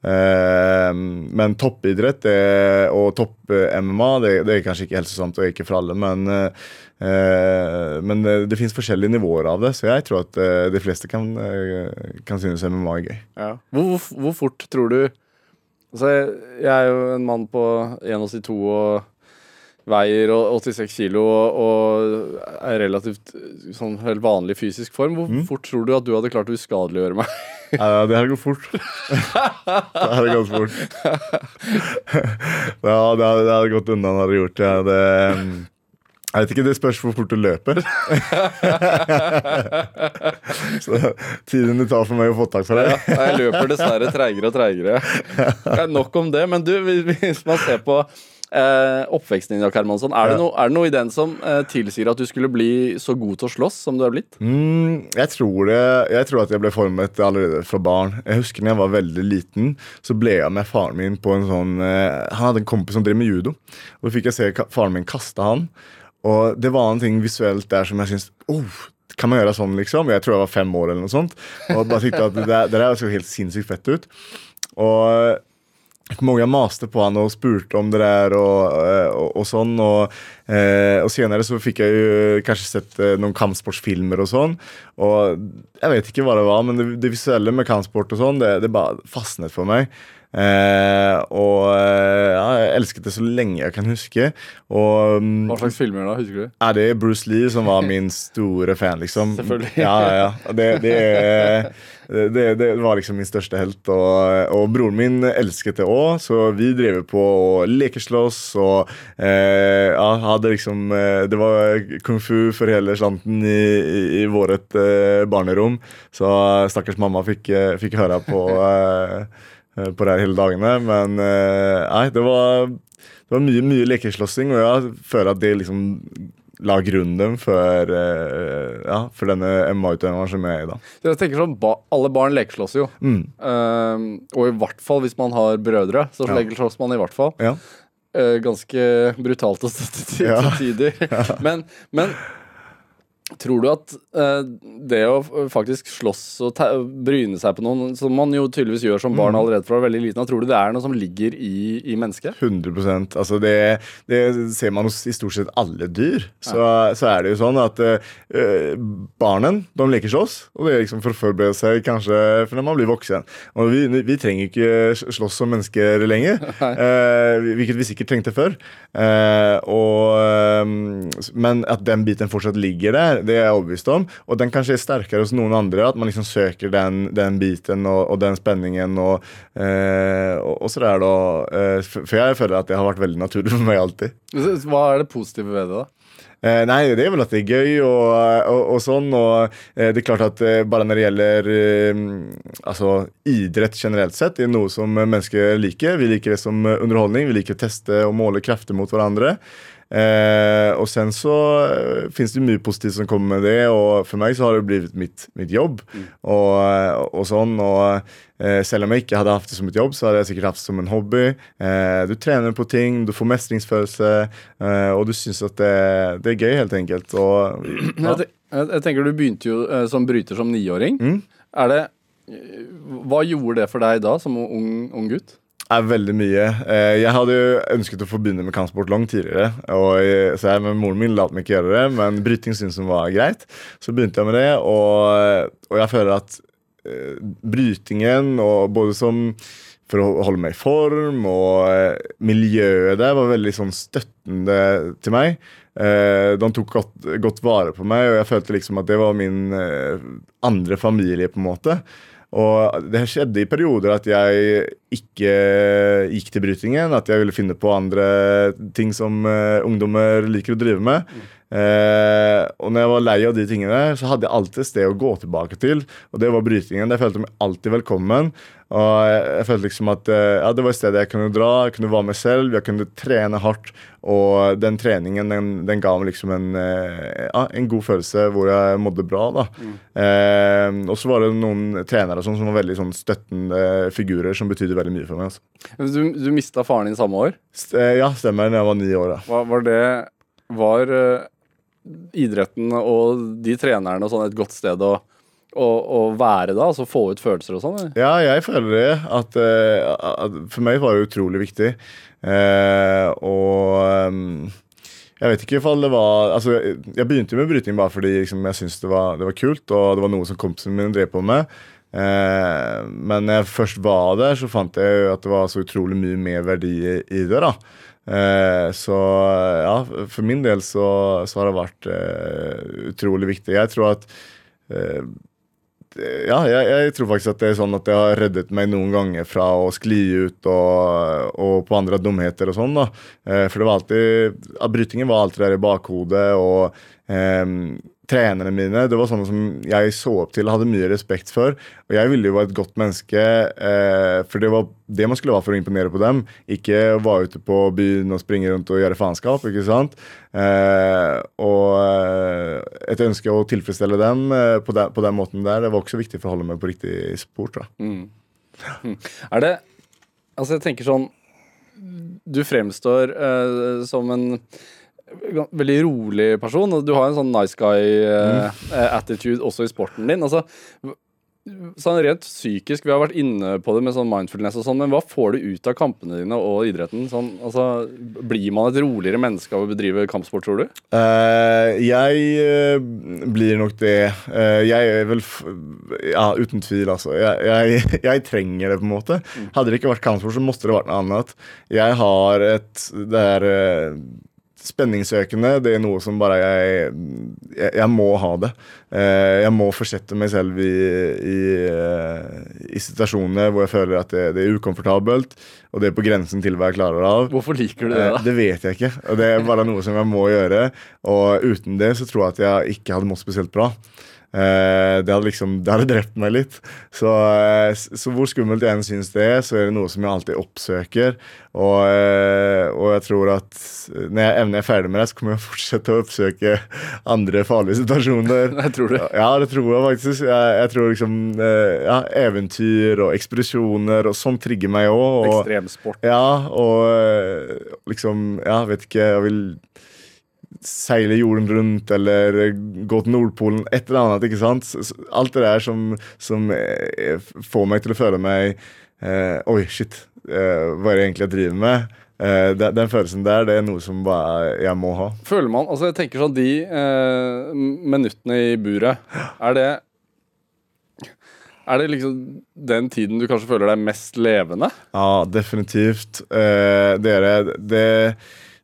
men toppidrett og topp-MMA det, det, er kanskje ikke helsesamt og ikke for alle. Men Eh, men det, det fins forskjellige nivåer av det, så jeg tror at eh, de fleste kan, eh, kan synes MMA er gøy. Ja. Hvor, hvor, hvor, fort tror du altså, Jeg er jo en mann på 1,82 og veier 86 kilo og, og er relativt sånn helt vanlig fysisk form. Hvor mm. fort tror du at du hadde klart å uskadeliggjøre meg? [LAUGHS] Ja, det her gått fort. [LAUGHS] det hadde gått fort. [LAUGHS] ja, det hadde, gått unna, det hadde gjort det. det jeg vet ikke, Det spørs hvor fort du løper. [LAUGHS] så tiden det tar for meg å få tak på deg. ja, jeg løper dessverre treigere og treigere. Nok om det. Men du, hvis man ser på eh, oppveksten din, Hermansson, er, det no, er det noe i den som eh, tilsier at du skulle bli så god til å slåss som du er blitt? Mm, jeg, tror det, jeg tror at jeg ble formet allerede fra barn. Jeg husker når jeg var veldig liten, så ble jeg med faren min på en sånn eh, Han hadde en kompis som drev med judo. Og Da fikk jeg se faren min kaste han. Og det var en ting visuelt der som jeg syntes oh, Kan man gjøre sånn, liksom? Jeg tror jeg var fem år eller noe sånt. Og bare tenkte at det, det der så helt sinnssykt fett ut. Og mange maste på han og spurte om det der og, og, og sånn. Og, eh, og, senere så fikk jeg jo kanskje sett eh, noen kampsportsfilmer og sånn. Og jeg vet ikke hva det var, men det, det visuelle med kampsport og sånn, det, det bare fastnet for meg. Eh, og eh, ja, jeg elsket det så lenge jeg kan huske. Og, mm, Hva slags filmer da? Husker du? Er det Bruce Lee som var min store fan, liksom. [LAUGHS] Selvfølgelig. Ja, ja, ja. Det, det, det, det, var liksom min største helt. Og, og broren min elsket det òg, så vi drev på og lekeslåss og eh, ja, hadde liksom eh, Det var kung fu for hele slanten i, i, i vårt eh, barnerom, så stakkars mamma fikk, fikk høre på [LAUGHS] Eh, på det her hele dagene. Men eh, nei, det var, det var mye, mye lekeslåssing, og jeg føler at det liksom la grunnen for, eh, ja, for denne MA-utøveren som jeg er i. da. Jeg tenker sånn, ba Alle barn lekeslåss jo. Mm. Um, og i hvert fall hvis man har brødre, så Ja. lekeslåss man i hvert fall. Ja. Uh, ganske brutalt støtte [LAUGHS] til, [LAUGHS] Ja. tider. Men, men tror du at eh, det å faktisk slåss og bryne seg på noen, som man jo tydeligvis gjør som Mm. barn allerede fra veldig liten tror du det er noe som ligger i, i mennesket? 100% altså det, det ser man hos i stort sett alle dyr. Så, så er det jo sånn at eh, barnen de leker slåss, og det er liksom for å forberede seg kanskje for når man blir voksen. Og vi, vi trenger ikke slåss som mennesker lenger, [LAUGHS] eh, hvilket vi sikkert trengte før. Eh, og, eh, men at den biten fortsatt ligger der, det er jeg overbevist om. Og den kanskje er sterkere hos noen andre, at man liksom søker den, den biten og, og den spenningen. og Eh, og, og så er da eh, for, for jeg føler at det har vært veldig naturlig for meg alltid. Hva er det positive ved det, da? Eh, nei, det er vel at det er gøy og, og, og sånn. Og eh, det er klart at eh, bare når det gjelder eh, altså, idrett generelt sett, det er noe som mennesker liker. Vi liker det som underholdning. Vi liker å teste og måle krefter mot hverandre. Eh, og sen så eh, finnes det mye positivt som kommer med det, og for meg så har det blitt mitt, mitt jobb. Og, og sånn, og eh, selv om jeg ikke hadde hatt det som et jobb, så hadde jeg sikkert hatt det som en hobby. Eh, du trener på ting, du får mestringsfølelse, eh, og du syns at det, det er gøy, helt enkelt. Og, [CLEARS THROAT] ja. Jeg, te- jeg, jeg tenker Du begynte jo eh, som bryter som niåring. Mm. Er det eh, Hva gjorde det for deg da, som ung, ung gutt? Er veldig mye. Eh, Jeg hadde jo ønsket å få begynne med kampsport langt tidligere. Og så jeg, men Moren min lot meg ikke gjøre det, men bryting syntes hun var greit. Så begynte jeg med det, og, og jeg føler at eh, brytingen, og både som for å holde meg i form, og eh, miljøet der var veldig sånn støttende til meg. Eh, de tok godt, godt vare på meg, og jeg følte liksom at det var min eh, andre familie, på en måte. Og det skjedde i perioder at jeg ikke gikk til brytingen. At jeg ville finne på andre ting som uh, ungdommer liker å drive med. Uh, og når jeg var lei av de tingene, så hadde jeg alltid et sted å gå tilbake til. Og det var brytingen. Jeg følte meg alltid velkommen. Og jeg, jeg følte liksom at uh, ja, det var et sted jeg kunne dra, jeg kunne være meg selv, jeg kunne trene hardt. Og den treningen den, den ga meg liksom en, ja, en god følelse hvor jeg mådde bra. da. Eh, og så var det noen trenere sånn som var veldig sånn støttende figurer som betydde veldig mye for meg. Altså. Du, du mista faren din samme år. Eh, ja, stemmer. Da jeg var ni år. da. Var, var det Var eh, idretten og de trenerne og sånn et godt sted å, å, å være da? Altså få ut følelser og sånn? Ja, jeg føler det. At, eh, at For meg var det utrolig viktig. Eh, og jeg vet ikke om det var Altså, jeg begynte med bryting bare fordi liksom, jeg syntes det, var- det var kult, og det var noe som kompisene mine drev på med. Eh, men når jeg først var der, så fant jeg jo at det var så utrolig mye mer verdi i, det. da Eh, så ja, for min del så, så har det vært eh, utrolig viktig. Jeg tror at eh, ja, jeg, jeg tror faktisk at det er sånn at det har reddet meg noen ganger fra å skli ut og, og på andre dumheter og sånn. da. Eh, for det var alltid, brytingen var alltid der i bakhodet, og eh, trenerne mine det var sånne som jeg så opp til og hadde mye respekt for. Og jeg ville jo være et godt menneske, eh, for det var det man skulle være for å imponere på dem. Ikke være ute på byen og springe rundt og gjøre faenskap. ikke sant? Eh, og eh, et ønske å tilfredsstelle dem eh, på, den, på den måten der, det var også viktig for å holde meg på riktig spor. tror jeg. Mm. Er det Altså, jeg tenker sånn Du fremstår eh, som en veldig rolig person, og du har en sånn nice guy-attitude også i sporten din. Altså, sånn rent psykisk, vi har vært inne på det med sånn mindfulness og sånn, men hva får du ut av kampene dine og idretten? Sånn, altså, blir man et roligere menneske av å bedrive kampsport, tror du? Uh, jeg uh, blir nok det. Uh, jeg er vel Ja, uten tvil, altså. Jeg, jeg, [LAUGHS] jeg trenger det, på en måte. Hadde det ikke vært kampsport, så måtte det vært noe annet. Jeg har et Det er spenningssøkende. Det er noe som bare jeg Jeg, jeg må ha det. Eh, jeg må forsette meg selv i, i, eh, i situasjoner hvor jeg føler at det, det er ukomfortabelt, og det er på grensen til hva jeg klarer av. Hvorfor liker du det, Eh, da? Det vet jeg ikke. og Det er bare noe som jeg må gjøre. Og uten det så tror jeg at jeg ikke hadde mått spesielt bra. Eh, det, hadde liksom, det hadde drept meg litt. Så, eh, så hvor skummelt jeg enn syns det er, så er det noe som jeg alltid oppsøker. Og, eh, og jeg tror at når jeg evner er ferdig med det, så kommer jeg å fortsette å oppsøke andre farlige situasjoner. [LAUGHS] Jeg tror det. Ja, det tror jeg faktisk. Jeg, jeg tror liksom ja, Eventyr og ekspedisjoner og sånn trigger meg òg. Ekstremsport. ja, og liksom Ja, vet ikke, jeg vil seile jorden rundt eller gå til Nordpolen, et eller annet. ikke sant? Alt det der som, som eh, får meg til å føle meg eh, Oi, shit, eh, hva er det egentlig jeg driver med? Eh, den, den følelsen der, det er noe som bare jeg må ha. Føler man Altså, jeg tenker sånn de eh, minuttene i buret, er det Er det liksom den tiden du kanskje føler deg mest levende? Ja, definitivt. Eh, det er det. Det,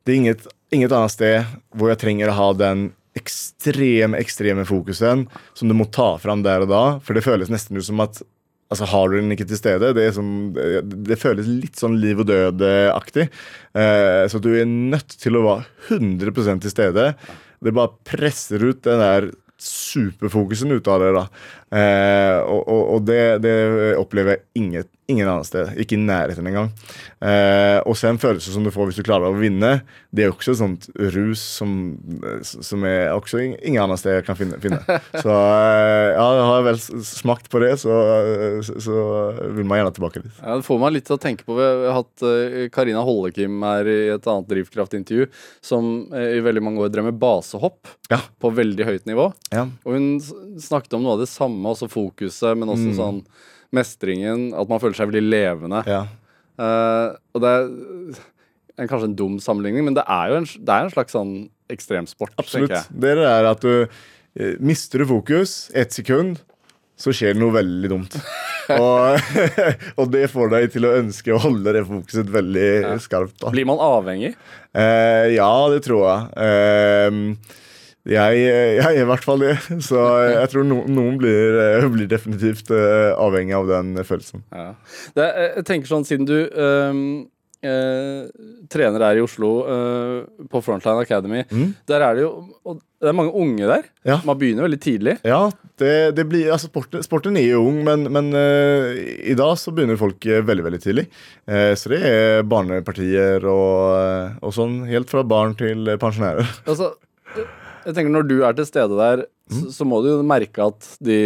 det er inget, inget annet sted hvor jeg trenger å ha den ekstreme, ekstreme fokusen som du må ta fram der og da. For det føles nesten ut som at Altså Har du den ikke til stede? Det, som, det, føles litt sånn liv og død-aktig. Eh, så du er nødt til å være 100% til stede. Det bare presser ut den der superfokusen ut av det. da eh, Og, og, og det, det opplever jeg inget, ingen annet sted. Ikke i nærheten engang. Eh, og så en følelse som du får hvis du klarer å vinne. Det er også et sånt rus som, som er også ingen annet sted jeg kan finne. finne. [LAUGHS] Så eh, ja, har jeg vel smakt på det, så, så, så vil man gjerne tilbake dit. Ja, Det får meg litt til å tenke på Vi har hatt eh, Karina Hollekim her i et annet drivkraftintervju, som eh, i veldig mange år drev med basehopp Ja. på veldig høyt nivå. Ja. Og hun snakket om noe av det samme, også fokuset, men også sånn mestringen. At man føler seg veldig levende. Ja. Uh, og det er en, kanskje en dum sammenligning, men det er jo en, det er en slags sånn ekstremsport, Absolutt. Det er at du eh, mister du fokus ett sekund, så skjer det noe veldig dumt. [LAUGHS] og, [LAUGHS] og det får deg til å ønske å holde det fokuset veldig skarpt. da. Blir man avhengig? Eh, ja, det tror jeg. Eh, jeg, jeg er i hvert fall det. Så jeg tror no, noen blir, eh, blir definitivt eh, avhengig av den følelsen. Ja. Det, jeg tenker sånn, siden du um, eh, trener her i Oslo eh, på Frontline Academy, der er det jo og det er mange unge der. Mm. Ja. Man begynner veldig tidlig. Ja, det, det blir, altså sporten, sporten er jo ung, men, men eh, i dag så begynner folk eh, veldig veldig tidlig. Eh, så det er barnepartier og, eh, og sånn, helt fra barn til eh, pensjonærer. Altså, jeg tenker Når du er til stede der, Mm. så, så må du jo merke at de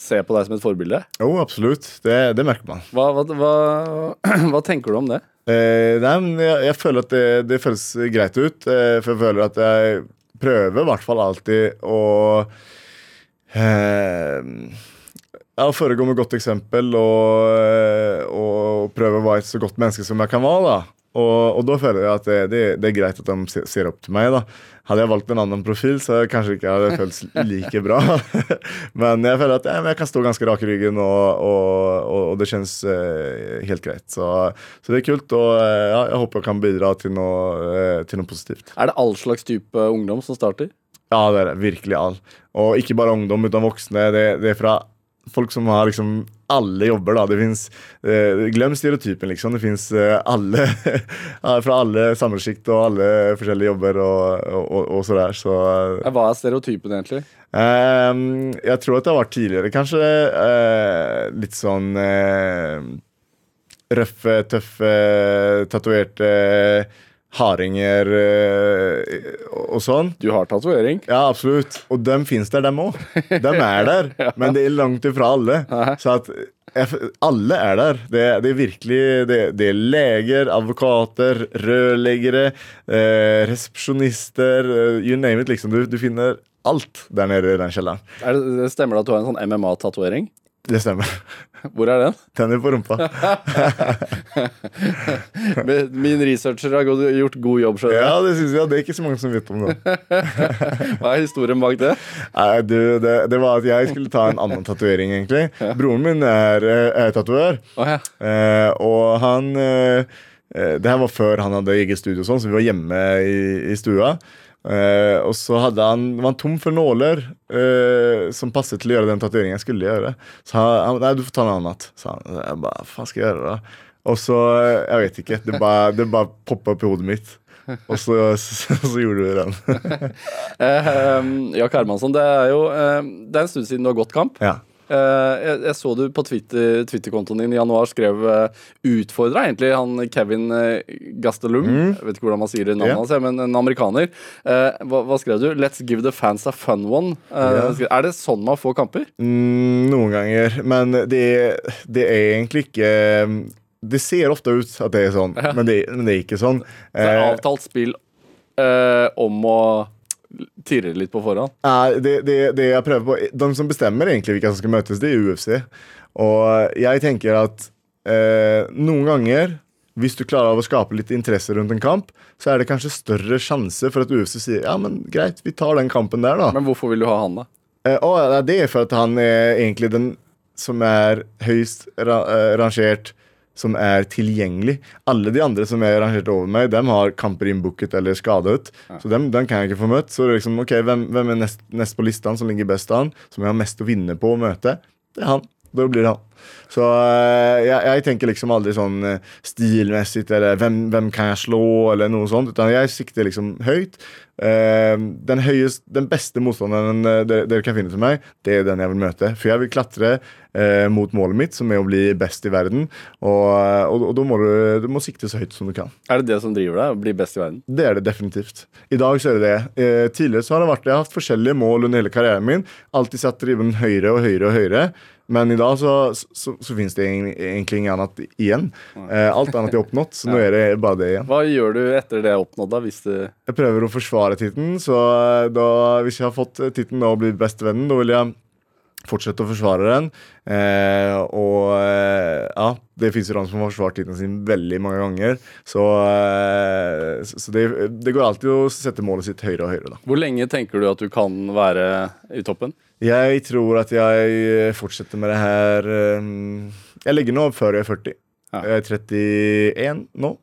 ser på deg som et forbilde. Jo, absolutt. Det, det merker man. Hva, hva, hva, [CLEARS THROAT] hva tenker du om det? Eh, nei, men jeg, jeg føler at det, det føles greit ut. Eh, for jeg føler at jeg prøver i hvert fall alltid å eh, ja, foregå med godt eksempel og, eh, og prøve å være et så godt menneske som jeg kan være. da og, og da føler jeg at det, det, det er greit at de ser opp til meg. da Hadde jeg valgt en annen profil, så kanskje ikke hadde det føltes like bra. [LAUGHS] men jeg føler at men jeg kan stå ganske rak i ryggen, og, og, og, det kjennes eh, helt greit. Så, så det er kult, og eh, ja, jeg håper jeg kan bidra til noe, eh, til noe positivt. Er det all slags type ungdom som starter? Ja, det er det. Virkelig all. Og ikke bare ungdom, uten voksne. Det, det er fra folk som har liksom alle jobber, da. Det finnes, eh, Glem stereotypen, liksom. Det fins eh, alle [LAUGHS] Fra alle samfunnssjikt og alle forskjellige jobber og, og, og, og så Hva er stereotypen egentlig? eh, jeg tror at det har vært tidligere, kanskje. eh, litt sånn eh, røffe, tøffe, tatoverte hardinger eh, og, sånn. Du har tatovering. Ja, absolutt. Og dem fins der, dem òg. Dem er der, [LAUGHS] men det er langt ifra alle. Så at alle er der. Det, det er virkelig det, det er leger, advokater, rørleggere, eh, resepsjonister eh, You name it, liksom. Du, du finner alt der nede i den kjelleren. Er det, det stemmer det at du har en sånn MMA-tatovering? Det stemmer. Hvor er den? Tenner på rumpa. [LAUGHS] Min researcher har gjort god jobb. skjønner. Ja, det syns jeg. Det er ikke så mange som vet om det. [LAUGHS] Hva er historien bak det? Nei, du, det, det var at jeg skulle ta en annen tatovering, egentlig. Broren min er, eh, er tatover. oh, ja. Eh, og han eh, Det her var før han hadde eget studio, sånn, så vi var hjemme i, i stua. Eh, og så hadde han, var han tom for nåler uh, som passet til å gjøre den tatoveringen jeg skulle gjøre. Så han, Nei, du får ta noe annet. Så han, jeg bare, faen skal jeg gjøre da? Og så, eh, jeg vet ikke, det bare, det bare poppa opp i hodet mitt. Og så, [LAUGHS] så, så gjorde vi den. uh, [LAUGHS] Jack Hermansson, det er jo Det er en stund siden du har gått kamp. ja. Eh, jeg, jeg så du på Twitter- Twitter-kontoen din i januar skrev uh, utfordra egentlig han Kevin Gastelum. Gastelum. Jeg vet ikke hvordan man sier navnet yeah. hans, men en amerikaner. Eh, hva, hva skrev du? 'Let's give the fans a fun one'. Eh, Ja. Er det sånn man får kamper? Mm, noen ganger. Men det, det er egentlig ikke Det ser ofte ut at det er sånn, men, det, men det er ikke sånn. Det Eh, avtalt spill eh, om å tirre litt på forhånd. Nei, det, det, det jeg prøver på De som bestemmer egentlig hvilke som skal møtes, det er UFC. Og jeg tenker at eh, noen ganger, hvis du klarer av å skape litt interesse rundt en kamp, så er det kanskje større sjanse for at UFC sier ja, men greit, vi tar den kampen der, da. Men hvorfor vil du ha han, da? Eh, å, det er for at han er egentlig den som er høyst ra eh, rangert, som er tilgjengelig. Alle de andre som er rangert over meg, dem har kamper innbooket eller skadet. Så dem, dem kan jeg ikke få møtt. Så det er liksom, ok, hvem, hvem er nest, nest på listene som ligger best an, som jeg har mest å vinne på å møte? Det er han. Da blir det han. Så eh, jeg, jeg tenker liksom aldri sånn eh, stilmessig eller hvem, hvem kan jeg slå, eller noe sånt. Utan jeg sikter liksom høyt. Eh, den, høyest, den beste motstanderen eh, dere, dere kan finne til meg, det er den jeg vil møte. For jeg vil klatre eh, mot målet mitt, som er å bli best i verden. Og, og, og da må du, du må sikte så høyt som du kan. Er det det som driver deg? Å bli best i verden? Det er det definitivt. I dag så er det det. Eh, tidligere så har det vært, jeg har hatt forskjellige mål under hele karrieren min. Alltid satt driven høyere og høyere og høyere. Men i dag så, så, så finnes det egentlig ingen annet igjen. Eh, alt annet er oppnådd, så [LAUGHS] nå er det bare det igjen. Hva gjør du etter det er oppnådd, da? Hvis du Jeg prøver å forsvare tittelen, så eh, da, hvis jeg har fått tittelen og blitt bestevennen, da vil jeg fortsette å forsvare den. Eh, og eh, ja, det fins jo noen som har forsvart tittelen sin veldig mange ganger. Så, eh, så det, det går alltid å sette målet sitt høyere og høyere, da. Hvor lenge tenker du at du kan være i toppen? Jeg tror at jeg fortsetter med det her eh, Jeg legger nå opp før jeg er 40. Ja. Jeg er 31 nå.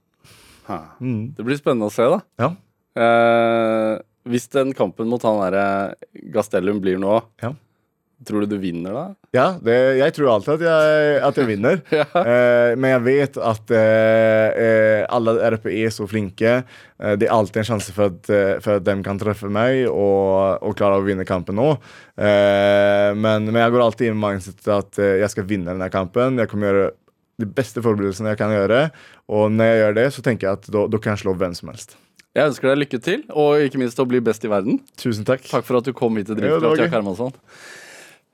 Mm. Det blir spennende å se, da. Ja. Eh, hvis den kampen mot han derre Gastellum blir nå, Ja. Tror du du vinner da? Ja, det, jeg tror alltid at jeg, at jeg vinner. [LAUGHS] Ja. Eh, men jeg vet at eh, eh, alle oppe er så flinke. Eh, det er alltid en sjanse for at, eh, for at de kan treffe meg og, og klare å vinne kampen nå. Eh, men, men jeg går alltid inn med mindset at jeg skal vinne denne kampen. Jeg kommer gjøre de beste forberedelsene jeg kan gjøre. Og når jeg gjør det, så tenker jeg at da, kan jeg slå hvem som helst. Jeg ønsker deg lykke til, og ikke minst å bli best i verden. Tusen takk. Takk for at du kom hit til Drivkraft. Jack Hermansson.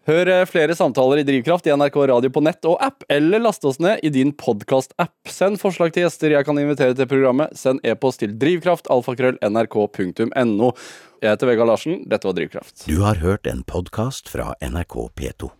Hør eh, flere samtaler i Drivkraft i NRK Radio på nett og app, eller last oss ned i din podkast-app. Send forslag til gjester jeg kan invitere til programmet. Send e-post til drivkraftalfakrøll.nrk.no. Jeg heter Vegard Larsen. Dette var Drivkraft. Du har hørt en podkast fra NRK P2.